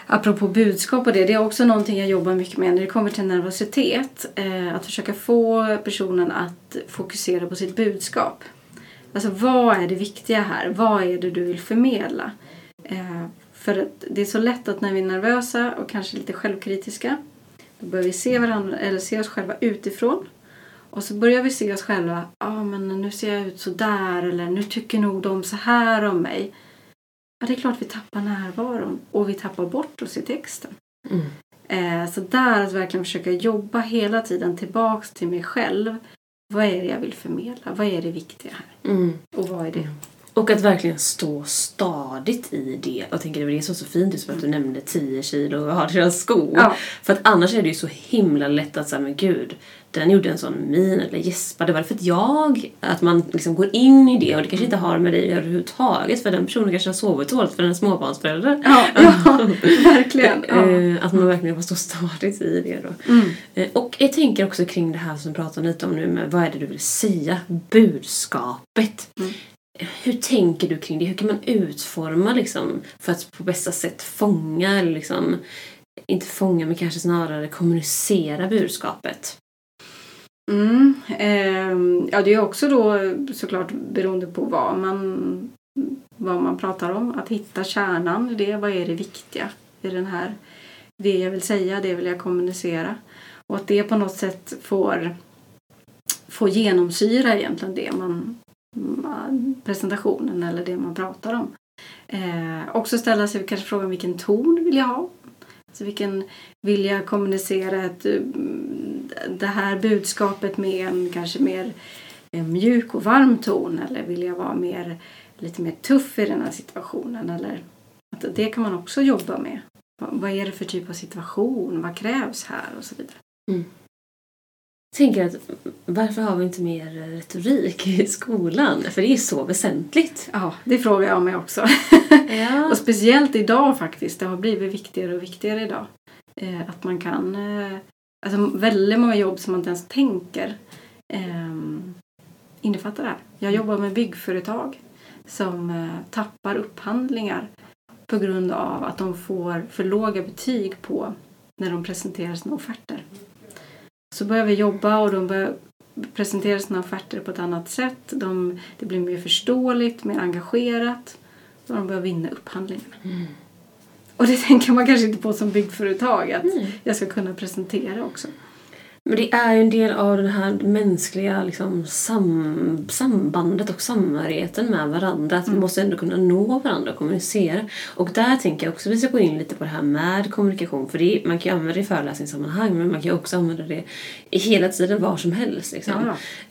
apropå budskap och det, det är också någonting jag jobbar mycket med när det kommer till nervositet. Eh, att försöka få personen att fokusera på sitt budskap. Alltså vad är det viktiga här? Vad är det du vill förmedla? Eh, för att det är så lätt att när vi är nervösa och kanske lite självkritiska då börjar vi se varandra eller se oss själva utifrån. Och så börjar vi se oss själva. Ja, ah, men nu ser jag ut så där eller nu tycker nog de så här om mig. Ja, det är klart vi tappar närvaron och vi tappar bort oss i texten. Mm. Eh, så där att verkligen försöka jobba hela tiden tillbaks till mig själv. Vad är det jag vill förmedla? Vad är det viktiga här? Mm. Och vad är det? Och att verkligen stå stadigt i det. Jag tänker det var det som var så fint just för att du nämnde 10 kilo och har deras skor. Ja. För att annars är det ju så himla lätt att säga men gud, den gjorde en sån min eller gäspade. Var det för att jag? Att man liksom går in i det och det kanske inte har med dig överhuvudtaget för den personen kanske har sovit dåligt för den är småbarnsförälder. Ja, ja verkligen. Ja. Eh, Att man verkligen får stå stadigt i det då. Mm. Eh, Och jag tänker också kring det här som vi pratar lite om nu med vad är det du vill säga? Budskapet. Mm. Hur tänker du kring det? Hur kan man utforma liksom för att på bästa sätt fånga eller liksom inte fånga men kanske snarare kommunicera budskapet? Mm. eh, ja, det är också då såklart beroende på vad man, vad man pratar om. Att hitta kärnan i det. Vad är det viktiga i den här? Det jag vill säga, det vill jag kommunicera. Och att det på något sätt får, får genomsyra egentligen det man, man presentationen eller det man pratar om. Eh, också ställa sig kanske frågan vilken ton vill jag ha? Så vilken kan vilja kommunicera ett, eh, det här budskapet med en kanske mer eh, mjuk och varm ton eller vilja vara mer, lite mer tuff i den här situationen? Eller, att det kan man också jobba med. Vad- är det för typ av situation? Vad krävs här? Och så vidare. Mm tänker att varför har vi inte mer retorik i skolan? För det är så väsentligt. Ja, det frågar jag mig också. Ja. Och speciellt idag faktiskt. Det har blivit viktigare och viktigare idag. Eh, att man kan... Eh, alltså väldigt många jobb som man inte ens tänker eh, innefattar det här. Jag jobbar med byggföretag som eh, tappar upphandlingar på grund av att de får för låga betyg på när de presenterar sina offerter. Så börjar vi jobba och de börjar presentera sina offerter på ett annat sätt. De, det blir mer förståeligt, mer engagerat och de börjar vinna upphandlingarna. Mm. Och det tänker man kanske inte på som byggföretag att Nej. jag ska kunna presentera också. Men det är ju en del av det här mänskliga liksom, sam sambandet och samhörigheten med varandra. Att vi Mm. måste ändå kunna nå varandra och kommunicera. Och där tänker jag också att vi ska gå in lite på det här med kommunikation. För det, man kan ju använda det i föreläsningssammanhang men man kan ju också använda det hela tiden var som helst. Liksom.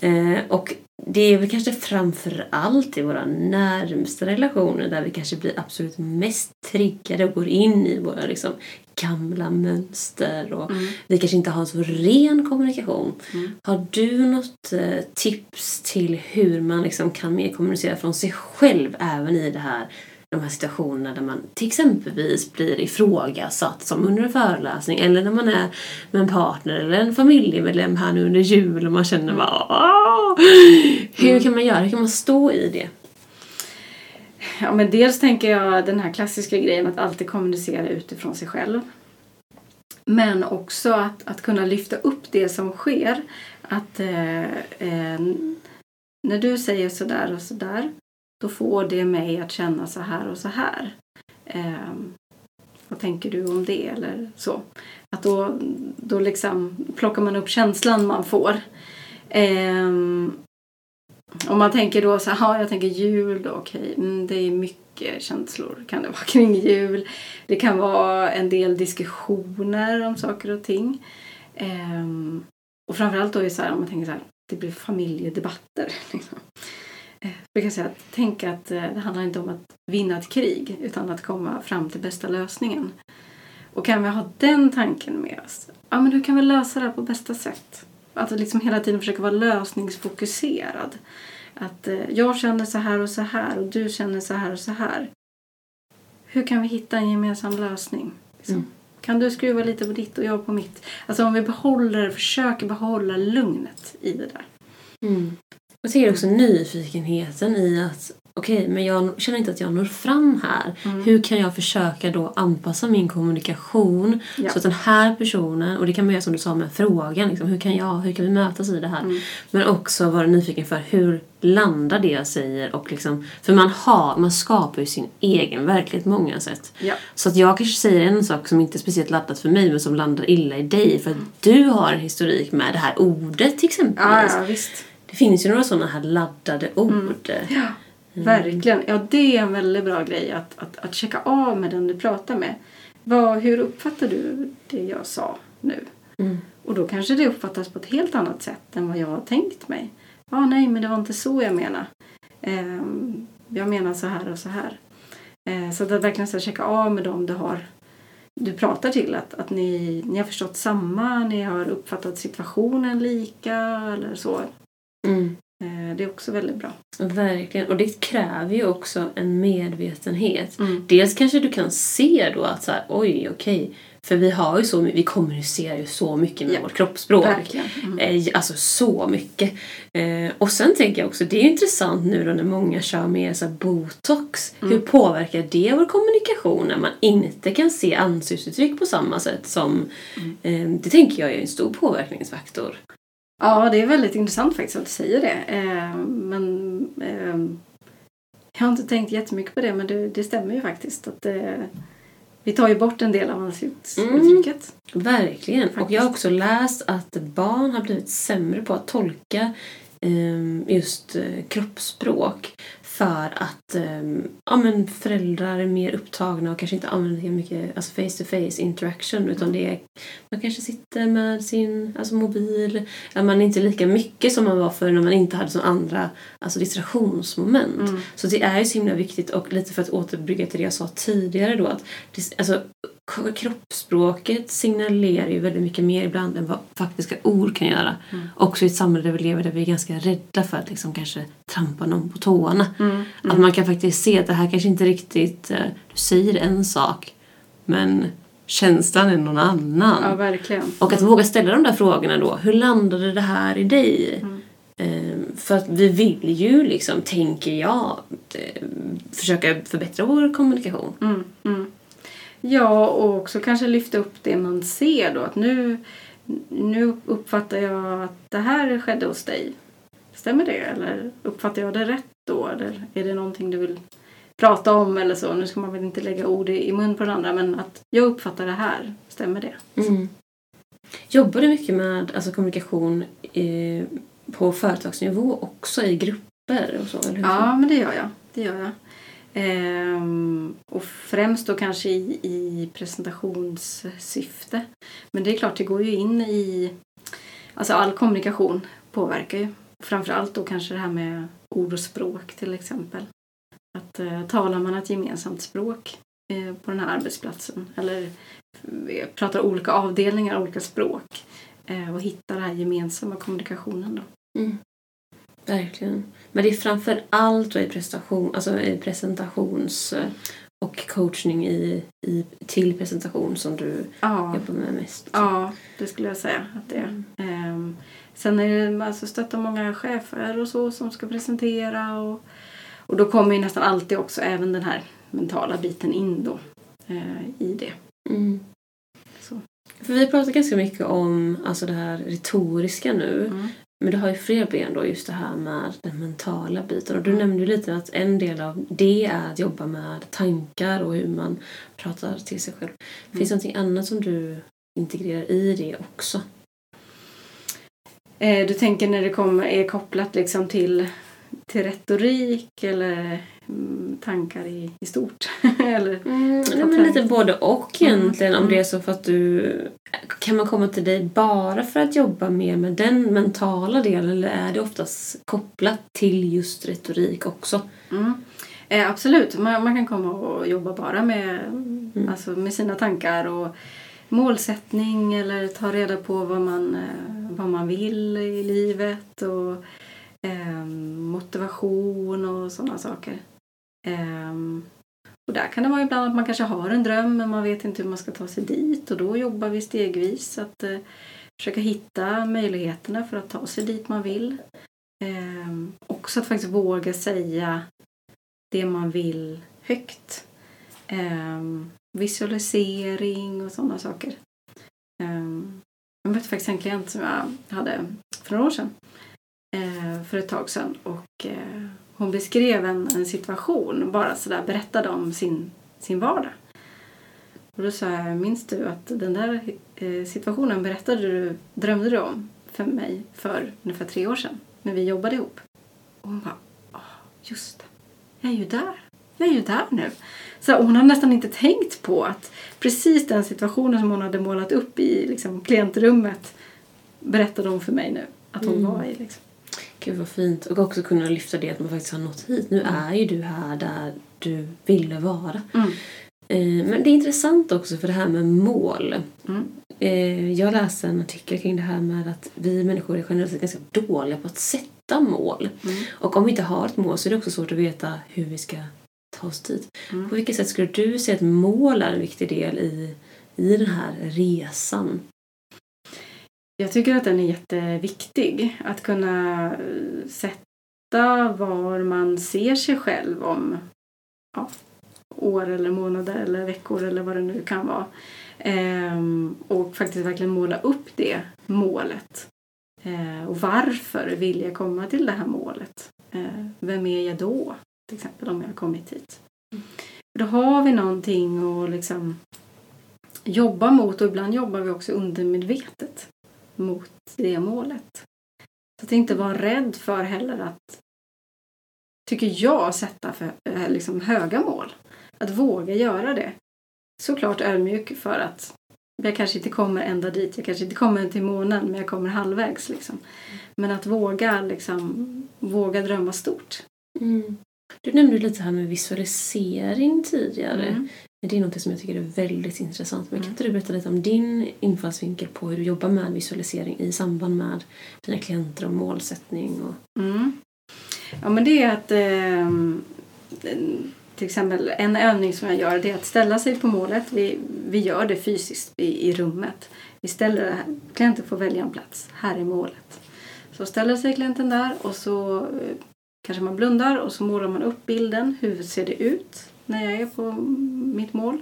Ja. Eh, och det är väl kanske framför allt i våra närmsta relationer där vi kanske blir absolut mest triggade och går in i våra liksom, gamla mönster och Mm. vi kanske inte har så ren kommunikation. Mm. Har du något eh, tips till hur man liksom kan mer kommunicera från sig själv även i det här, de här situationerna där man till exempelvis blir ifrågasatt som under en föreläsning eller när man är med en partner eller en familjemedlem här nu under jul och man känner bara "Åh!" Hur kan man göra? Hur kan man stå i det? Ja, men dels tänker jag den här klassiska grejen att alltid kommunicera utifrån sig själv. Men också att, att kunna lyfta upp det som sker. Att eh, eh, när du säger sådär och sådär då får det mig att känna så här och så här. Eh, vad tänker du om det? Eller så. Att då, då liksom plockar man upp känslan man får. Eh, om man tänker då så här, jag tänker jul då, okej, mm, det är mycket känslor kan det vara kring jul. Det kan vara en del diskussioner om saker och ting. Eh, och framförallt då är så här, om man tänker så här, det blir familjedebatter. Liksom. Kan säga att tänk att eh, det handlar inte om att vinna ett krig utan att komma fram till bästa lösningen. Och kan vi ha den tanken med oss, ja men hur kan vi lösa det här på bästa sätt? Att liksom hela tiden försöka vara lösningsfokuserad. Att eh, jag känner så här och så här och du känner så här och så här. Hur kan vi hitta en gemensam lösning? Liksom? Mm. Kan du skruva lite på ditt och jag på mitt? Alltså om vi behåller, försöker behålla lugnet i det där. Mm. Jag tänker också nyfikenheten i att okej, men jag känner inte att jag når fram här. Mm. Hur kan jag försöka då anpassa min kommunikation Ja. så att den här personen, och det kan man göra som du sa med frågan, liksom, hur kan jag, hur kan vi mötas i det här? Mm. Men också vara nyfiken för hur landar det jag säger och liksom, för man har, man skapar ju sin egen verklighet på många sätt. Ja. Så att jag kanske säger en sak som inte är speciellt laddat för mig men som landar illa i dig för att du har en historik med det här ordet till exempel. Ja, ja, visst. Det finns ju några sådana här laddade ord. Ja, verkligen. Ja, det är en väldigt bra grej att, att, att checka av med den du pratar med. Vad, hur uppfattar du det jag sa nu? Mm. Och då kanske det uppfattas på ett helt annat sätt än vad jag har tänkt mig. Ja, nej, men det var inte så jag menar. Ehm, jag menar så här och så här. Eh, så att verkligen så checka av med dem du har du pratar till att, att ni, ni har förstått samma, ni har uppfattat situationen lika eller så. Mm. Eh, det är också väldigt bra. Verkligen. Och det kräver ju också en medvetenhet. Mm. Dels kanske du kan se då att så här, oj, okej. För vi har ju så vi kommunicerar ju så mycket med Ja. vårt kroppsspråk. Mm. Eh, Alltså så mycket. Eh, och sen tänker jag också, det är ju intressant nu då när många kör mer så botox. Mm. Hur påverkar det vår kommunikation när man inte kan se ansiktsuttryck på samma sätt som... Mm. Det tänker jag är en stor påverkningsfaktor. Ja, det är väldigt intressant faktiskt att du säger det. Eh, men eh, jag har inte tänkt jättemycket på det, men det, det stämmer ju faktiskt. att eh, Vi tar ju bort en del av ansiktsuttrycket. Verkligen. Och Faktiskt. jag har också läst att barn har blivit sämre på att tolka eh, just eh, kroppsspråk för att eh, ja, men föräldrar är mer upptagna och kanske inte använder lika mycket alltså face to face interaction utan det är, man kanske sitter med sin alltså mobil, ja, man är inte lika mycket som man var förr när man inte hade så andra alltså distraktionsmoment. Mm. Så det är ju så himla viktigt och lite för att återbrygga till det jag sa tidigare då att alltså, kroppsspråket signalerar ju väldigt mycket mer ibland än vad faktiska ord kan göra. Mm. Också i ett samhälle där vi lever där vi är ganska rädda för att liksom kanske trampa någon på tårna. Mm. Att man kan faktiskt se att det här kanske inte riktigt, eh, du säger en sak men känslan är någon annan. Ja, verkligen. Och att våga ställa de där frågorna då. Hur landade det här i dig? Mm. Eh, för att vi vill ju liksom, tänker jag, eh, försöka förbättra vår kommunikation. Mm. Mm. Ja, och också kanske lyfta upp det man ser då. Att nu, nu uppfattar jag att det här skedde hos dig. Stämmer det? Eller uppfattar jag det rätt då? Eller är det någonting du vill prata om eller så? Nu ska man väl inte lägga ord i mun på den andra men att jag uppfattar det här. Stämmer det? Mm. Jobbar du mycket med alltså, kommunikation eh, på företagsnivå också i grupper och så? Eller hur? Ja, men det gör jag. Det gör jag. Ehm, och främst då kanske i, i presentationssyfte. Men det är klart, det går ju in i... Alltså all kommunikation påverkar ju. Framförallt då kanske det här med ord och språk till exempel. Att eh, talar man ett gemensamt språk eh, på den här arbetsplatsen eller eh, pratar olika avdelningar, olika språk eh, och hittar den här gemensamma kommunikationen då. Mm. Verkligen. Men det är framför allt i, prestation, alltså i presentations eh, och coachning i, i, till presentation som du Ja. jobbar med mest. Ja, det skulle jag säga att det är. Ehm, sen är det alltså stötta många chefer och så som ska presentera och, och då kommer ju nästan alltid också även den här mentala biten in då eh, i det. Mm. För vi pratar ganska mycket om alltså det här retoriska nu. Mm. Men du har ju fler ben då, just det här med den mentala biten. Och du nämnde ju lite att en del av det är att jobba med tankar och hur man pratar till sig själv. Finns det någonting annat som du integrerar i det också? Eh, du tänker när det är kopplat liksom till, till retorik eller mm, tankar i, i stort? eller? Mm, nej, men lite både och egentligen. Om Mm. det är så för att du... Kan man komma till dig bara för att jobba mer med den mentala delen eller är det oftast kopplat till just retorik också? Mm. Eh, absolut, man, man kan komma och jobba bara med, alltså med sina tankar och målsättning eller ta reda på vad man, eh, vad man vill i livet och eh, motivation och sådana saker. Och där kan det vara ibland att man kanske har en dröm men man vet inte hur man ska ta sig dit och då jobbar vi stegvis att eh, försöka hitta möjligheterna för att ta sig dit man vill. Eh, också att faktiskt våga säga det man vill högt. Eh, visualisering och sådana saker. Eh, jag mötte faktiskt en klient som jag hade för några år sedan. Eh, för ett tag sedan. Och eh, hon beskrev en, en situation, bara sådär berättade om sin, sin vardag. Och då sa jag, minns du att den där eh, situationen berättade du, drömde du om för mig för ungefär tre år sedan när vi jobbade ihop? Och hon bara, oh, just det, jag är ju där. Jag är ju där nu. Så hon hade nästan inte tänkt på att precis den situationen som hon hade målat upp i liksom, klientrummet berättade hon för mig nu att hon mm. var i. Liksom. Gud vad fint. Och också kunna lyfta det att man faktiskt har nått hit. Nu mm. är ju du här där du ville vara. Mm. Eh, men det är intressant också för det här med mål. Mm. Eh, jag läste en artikel kring det här med att vi människor är generellt sett ganska dåliga på att sätta mål. Mm. Och om vi inte har ett mål så är det också svårt att veta hur vi ska ta oss dit. Mm. På vilket sätt skulle du säga att mål är en viktig del i, i den här resan? Jag tycker att den är jätteviktig. Att kunna eh, sätta var man ser sig själv om ja, år eller månader eller veckor eller vad det nu kan vara. Ehm, och faktiskt verkligen måla upp det målet. Ehm, och varför vill jag komma till det här målet? Ehm, vem är jag då? Till exempel om jag har kommit hit. Då har vi någonting att liksom jobba mot och ibland jobbar vi också undermedvetet mot det målet. Så att inte vara rädd för heller att, tycker jag, sätta för, eh, liksom höga mål. Att våga göra det. Såklart ödmjuk för att jag kanske inte kommer ända dit. Jag kanske inte kommer till månen men jag kommer halvvägs. Liksom. Men att våga, liksom, våga drömma stort. Mm. Du nämnde lite här med visualisering tidigare. Mm. Det är något som jag tycker är väldigt intressant. Men kan mm. inte du berätta lite om din infallsvinkel på hur du jobbar med visualisering i samband med dina klienter och målsättning? Och... Mm. Ja men det är att eh, till exempel en övning som jag gör det är att ställa sig på målet. Vi, vi gör det fysiskt i, i rummet. Vi ställer, klienten får välja en plats. Här är målet. Så ställer sig klienten där och så eh, kanske man blundar och så målar man upp bilden. Hur ser det ut när jag är på mitt mål?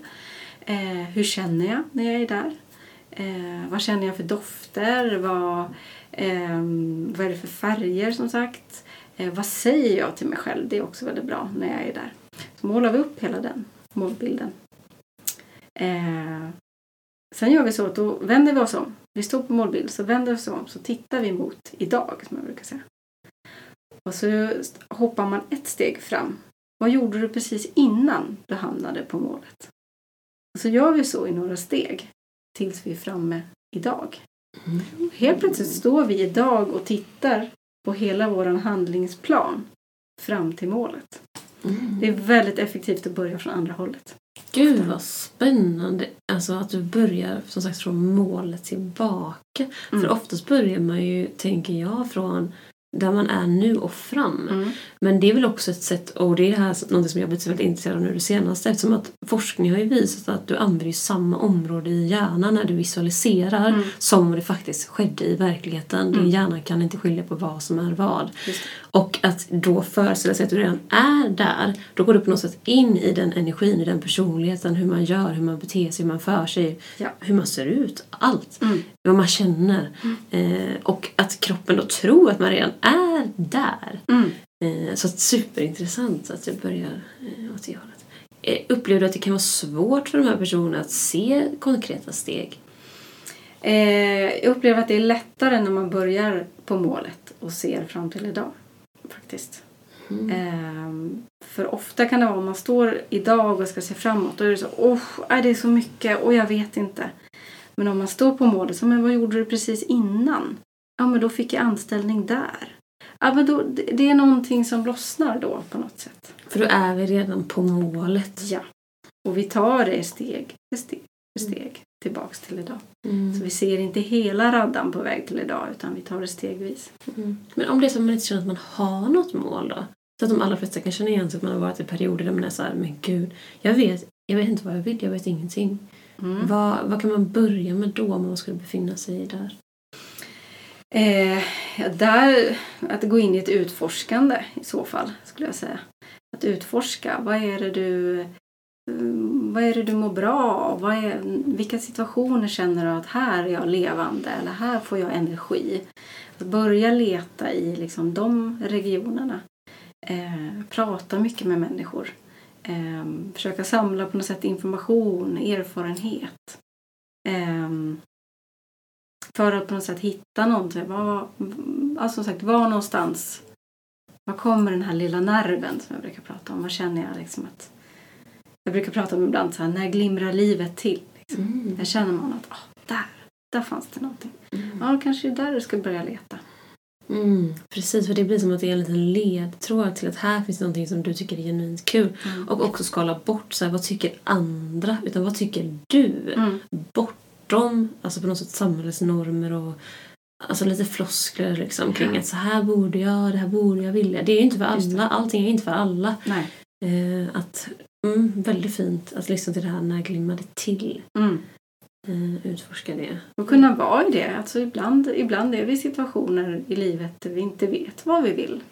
Eh, hur känner jag när jag är där? Eh, vad känner jag för dofter? Vad, eh, vad är det för färger som sagt? Eh, vad säger jag till mig själv? Det är också väldigt bra när jag är där. Så målar vi upp hela den målbilden. Eh, sen gör vi så att då vänder vi oss om. Vi står på målbild så vänder vi oss om så tittar vi mot idag som jag brukar säga. Och så hoppar man ett steg fram. Vad gjorde du precis innan du hamnade på målet? Och så gör vi så i några steg tills vi är framme idag. Mm. Helt plötsligt står vi idag och tittar på hela vår handlingsplan fram till målet. Mm. Det är väldigt effektivt att börja från andra hållet. Gud vad spännande! Alltså att du börjar som sagt från målet tillbaka. Mm. För oftast börjar man ju, tänker jag, från där man är nu och fram. Mm. Men det är väl också ett sätt, och det är här något som jag blivit väldigt intresserad av nu det senaste eftersom att forskning har ju visat att du använder samma område i hjärnan när du visualiserar mm. som det faktiskt skedde i verkligheten. Mm. Din hjärna kan inte skilja på vad som är vad. Och att då föreställa sig att du redan är där, då går du på något sätt in i den energin, i den personligheten, hur man gör, hur man beter sig, hur man för sig, ja. hur man ser ut, allt. Mm. Vad man känner. Mm. Eh, och att kroppen då tror att man redan är där. Mm. Eh, så superintressant att det börjar eh, åt det hållet. Eh, upplever du att det kan vara svårt för de här personerna att se konkreta steg? jag upplever att det är lättare när man börjar på målet och ser fram till idag. Faktiskt. Mm. Ehm, för ofta kan det vara om man står idag och ska se framåt. Då är det så, åh, oh, det är så mycket och jag vet inte. Men om man står på målet, så men vad gjorde du precis innan? Ja, men då fick jag anställning där. Ja, men då, det är någonting som lossnar då på något sätt. För då är vi redan på målet. Ja. Och vi tar det steg för steg för steg mm. Tillbaks till idag. Mm. Så vi ser inte hela raddan på väg till idag utan vi tar det stegvis. Mm. Men om det är så att man inte känner att man har något mål då? Så att de allra flesta kan känna igen sig att man har varit i perioder där man är så här, men gud, jag vet, jag vet inte vad jag vill, jag vet ingenting. Mm. Vad, vad kan man börja med då om man skulle befinna sig där? Eh, där, att gå in i ett utforskande i så fall, skulle jag säga. Att utforska. Vad är det du, Eh, vad är det du mår bra av? Vad är, vilka situationer känner du att här är jag levande eller här får jag energi? Att börja leta i liksom de regionerna. Eh, prata mycket med människor. Eh, försöka samla på något sätt information, erfarenhet. Eh, för att på något sätt hitta någonting. Var, alltså som sagt, var någonstans var kommer den här lilla nerven som jag brukar prata om? Vad känner jag liksom att... Jag brukar prata om ibland så här, när glimrar livet till? Liksom. Mm. Där känner man att, oh, där, där fanns det någonting. Mm. Ja, kanske är där du ska börja leta. Mm, precis, för det blir som att det är en liten ledtråd till att här finns någonting som du tycker är genuint kul. Mm. Och också skala bort så här, vad tycker andra, utan vad tycker du? Mm. Bortom alltså på något sätt samhällsnormer och alltså lite floskler liksom kring Ja. att så här borde jag, det här borde jag vilja. Det är ju inte för alla, allting är inte för alla. Eh, att, mm, väldigt fint att lyssna till det här när glimmar det till. Mm. Eh, utforska det. Och kunna vara i det. Alltså ibland, ibland är vi i situationer i livet där vi inte vet vad vi vill.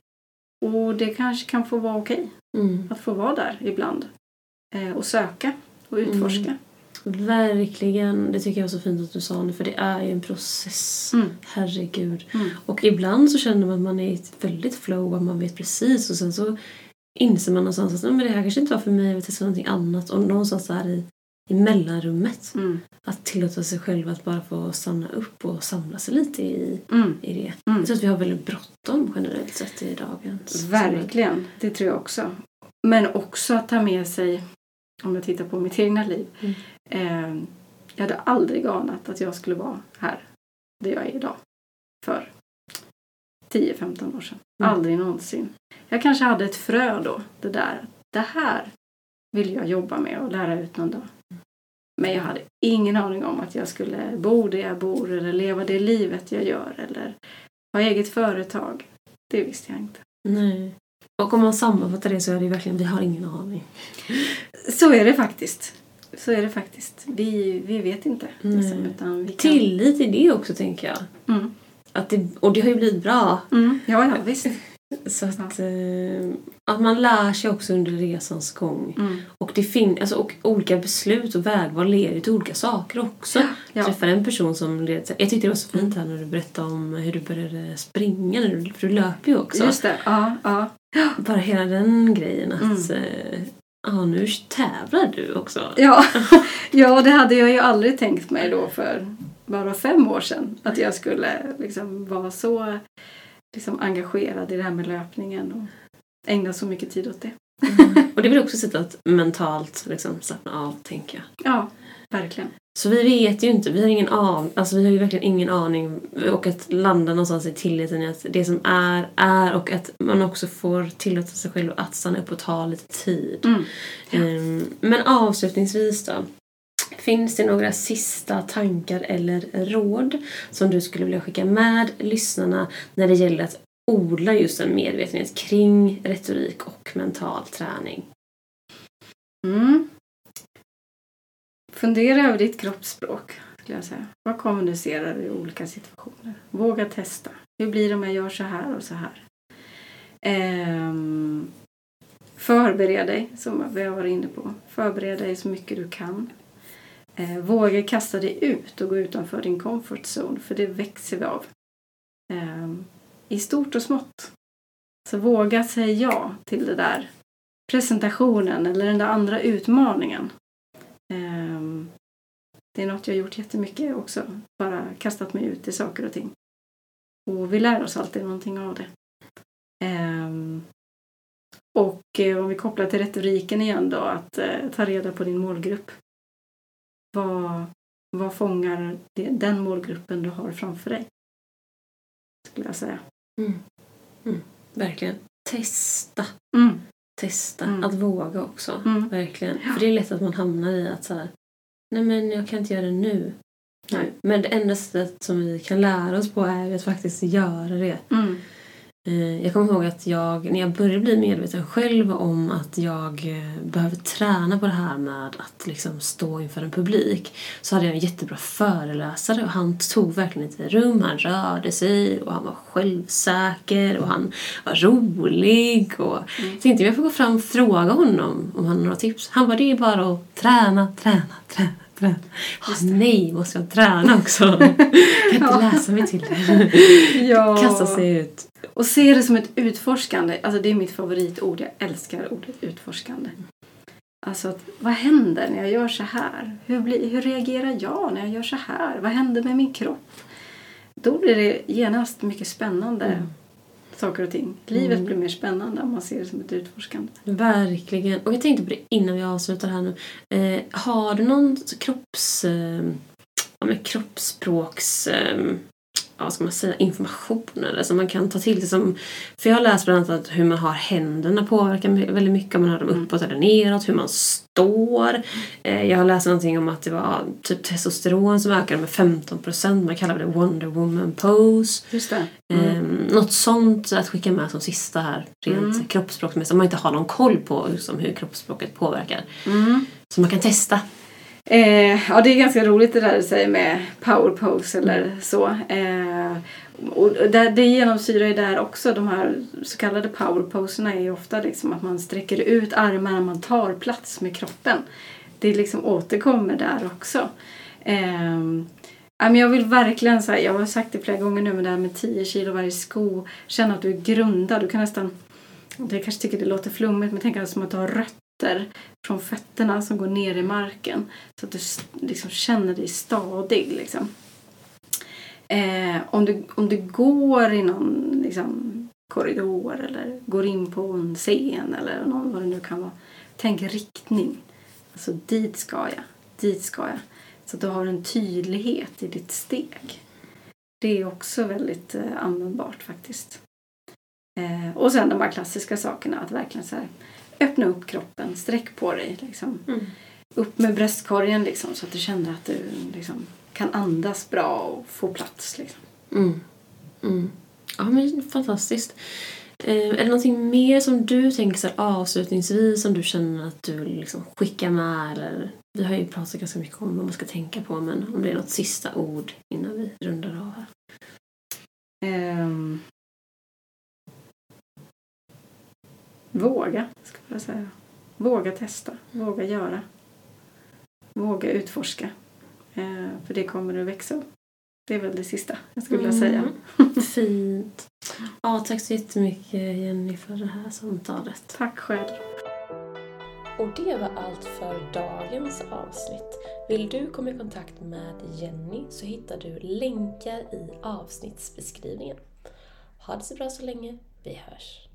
Och det kanske kan få vara okej Mm. att få vara där ibland. Eh, och söka och utforska. Verkligen, det tycker jag var så fint att du sa nu för det är ju en process. Mm. Herregud. Mm. Och ibland så känner man att man är i ett väldigt flow och man vet precis och sen så inser man någonstans att "Nej, men det här kanske inte var för mig, jag vill testa någonting annat. Och någonstans där i, i mellanrummet Mm. att tillåta sig själv att bara få stanna upp och samla sig lite i, Mm. i det. Mm. Jag tror att vi har väldigt bråttom generellt sett i dagens samhälle. Verkligen, det tror jag också. Men också att ta med sig, om jag tittar på mitt egna liv. Mm. Eh, jag hade aldrig anat att jag skulle vara här, där jag är idag. För 10-15 år sedan. Mm. Aldrig någonsin. Jag kanske hade ett frö då, det där. Det här vill jag jobba med och lära ut någon dag. Men jag hade ingen aning om att jag skulle bo där jag bor eller leva det livet jag gör eller ha eget företag. Det visste jag inte. Nej. Och om man sammanfattar det så är det verkligen, vi har ingen aning. Så är det faktiskt. Så är det faktiskt. Vi, vi vet inte. Liksom, utan vi kan... Tillit i det också tänker jag. Mm. Att det, och det har ju blivit bra. Mm. Ja, ja, visst. Så att, eh, att man lär sig också under resans gång. Mm. Och, det fin- alltså, och olika beslut och vägval leder till olika saker också. Jag Ja. träffade en person som led, Jag tyckte det var så fint här när du berättade om hur du började springa. När du, för du löper ju också. Just det. Ja, ja. Bara hela den grejen att Mm. eh, ja, nu tävlar du också. Ja. ja, det hade jag ju aldrig tänkt mig då för bara fem år sedan. Att jag skulle liksom vara så liksom, engagerad i det här med löpningen och ägna så mycket tid åt det. Och det är väl också ett sätt att mentalt liksom, slappna av, tänker jag. Ja, verkligen. Så vi vet ju inte, vi har ingen aning, alltså vi har ju verkligen ingen aning och att landa någonstans i tilliten i att det som är, är och att man också får tillåta sig själv att stanna upp och ta lite tid. Mm. Ehm, Men avslutningsvis då. Finns det några sista tankar eller råd som du skulle vilja skicka med lyssnarna när det gäller att odla just en medvetenhet kring retorik och mental träning? Mm. Fundera över ditt kroppsspråk. Skulle jag säga. Vad kommunicerar du i olika situationer? Våga testa. Hur blir det om jag gör så här och så här? Ehm, förbered dig, som vi har varit inne på. Förbered dig så mycket du kan. Eh, våga kasta dig ut och gå utanför din comfort zone, för det växer vi av. Eh, I stort och smått. Så våga säga ja till det där presentationen eller den där andra utmaningen. Eh, det är något jag har gjort jättemycket också. Bara kastat mig ut i saker och ting. Och vi lär oss alltid någonting av det. Eh, och eh, om vi kopplar till retoriken igen då, att eh, ta reda på din målgrupp. Vad, vad fångar det, den målgruppen du har framför dig? Skulle jag säga. Mm. Mm. Verkligen. Testa. Mm. Testa. Mm. Att våga också. Mm. Verkligen. För det är lätt att man hamnar i att så här, nej men jag kan inte göra det nu. Nej. Men det enda sättet som vi kan lära oss på är att faktiskt göra det. Mm. Eh, jag kommer ihåg att jag, när jag började bli medveten själv om att jag eh, behöver träna på det här med att liksom stå inför en publik så hade jag en jättebra föreläsare och han tog verkligen ett rum, han rörde sig och han var självsäker och han var rolig och mm. jag tänkte jag får gå fram och fråga honom om han har några tips. Han bara, det är bara att träna, träna, träna träna. Nej, måste jag träna också? Jag kan inte läsa mig till det. ja. Kasta sig ut. Och se det som ett utforskande. Alltså det är mitt favoritord. Jag älskar ordet utforskande. Alltså, vad händer när jag gör så här? Hur, blir, hur reagerar jag när jag gör så här? Vad händer med min kropp? Då blir det genast mycket spännande mm. Saker och ting. Livet mm. blir mer spännande om man ser det som ett utforskande. Verkligen. Och jag tänkte på det innan vi avslutar här nu. Eh, har du någon kropps... Eh, ja, kroppsspråks... Eh, vad ska man säga, information eller som man kan ta till sig. Som, för jag har läst bland annat hur man har händerna påverkar väldigt mycket. Om man har dem uppåt eller neråt. Hur man står. Eh, jag har läst någonting om att det var typ testosteron som ökade med 15 procent. Man kallar det Wonder Woman pose. Just det. Mm. Eh, något sånt att skicka med som sista här. Rent mm. kroppsspråksmässigt. Om man inte har någon koll på liksom, hur kroppsspråket påverkar. Mm. Så man kan testa. Eh, ja, det är ganska roligt det där du säger med power pose eller så. Eh, och det, det genomsyrar ju där också. De här så kallade power poserna är ju ofta liksom att man sträcker ut armarna, man tar plats med kroppen. Det liksom återkommer där också. Eh, jag vill verkligen, så här, jag har sagt det flera gånger nu, men det här med 10 kilo varje sko. Känna att du är grundad. Du kan nästan, det kanske tycker det låter flummigt, men tänk att som att du har rött rötter från fötterna som går ner i marken. Så att du liksom känner dig stadig. Liksom. Eh, om, du, om du går i någon liksom, korridor eller går in på en scen eller någon, vad det nu kan vara. Tänk riktning. Alltså dit ska jag, dit ska jag. Så att du har en tydlighet i ditt steg. Det är också väldigt eh, användbart faktiskt. Eh, och sen de här klassiska sakerna att verkligen så här, öppna upp kroppen, sträck på dig. Liksom. Mm. Upp med bröstkorgen liksom, så att du känner att du liksom, kan andas bra och få plats. Liksom. Mm. Mm. Ja, men fantastiskt. Eh, är det någonting mer som du tänker så avslutningsvis som du känner att du liksom skickar med? Eller, vi har ju pratat ganska mycket om vad man ska tänka på men om det är något sista ord innan vi rundar av här. Um, Våga, ska jag säga. Våga testa, våga göra. Våga utforska. Eh, för det kommer att växa upp. Det är väl det sista jag skulle vilja säga. Mm. Fint. Ja, tack så jättemycket Jenny för det här samtalet. Tack själv. Och det var allt för dagens avsnitt. Vill du komma i kontakt med Jenny så hittar du länkar i avsnittsbeskrivningen. Ha det så bra så länge. Vi hörs!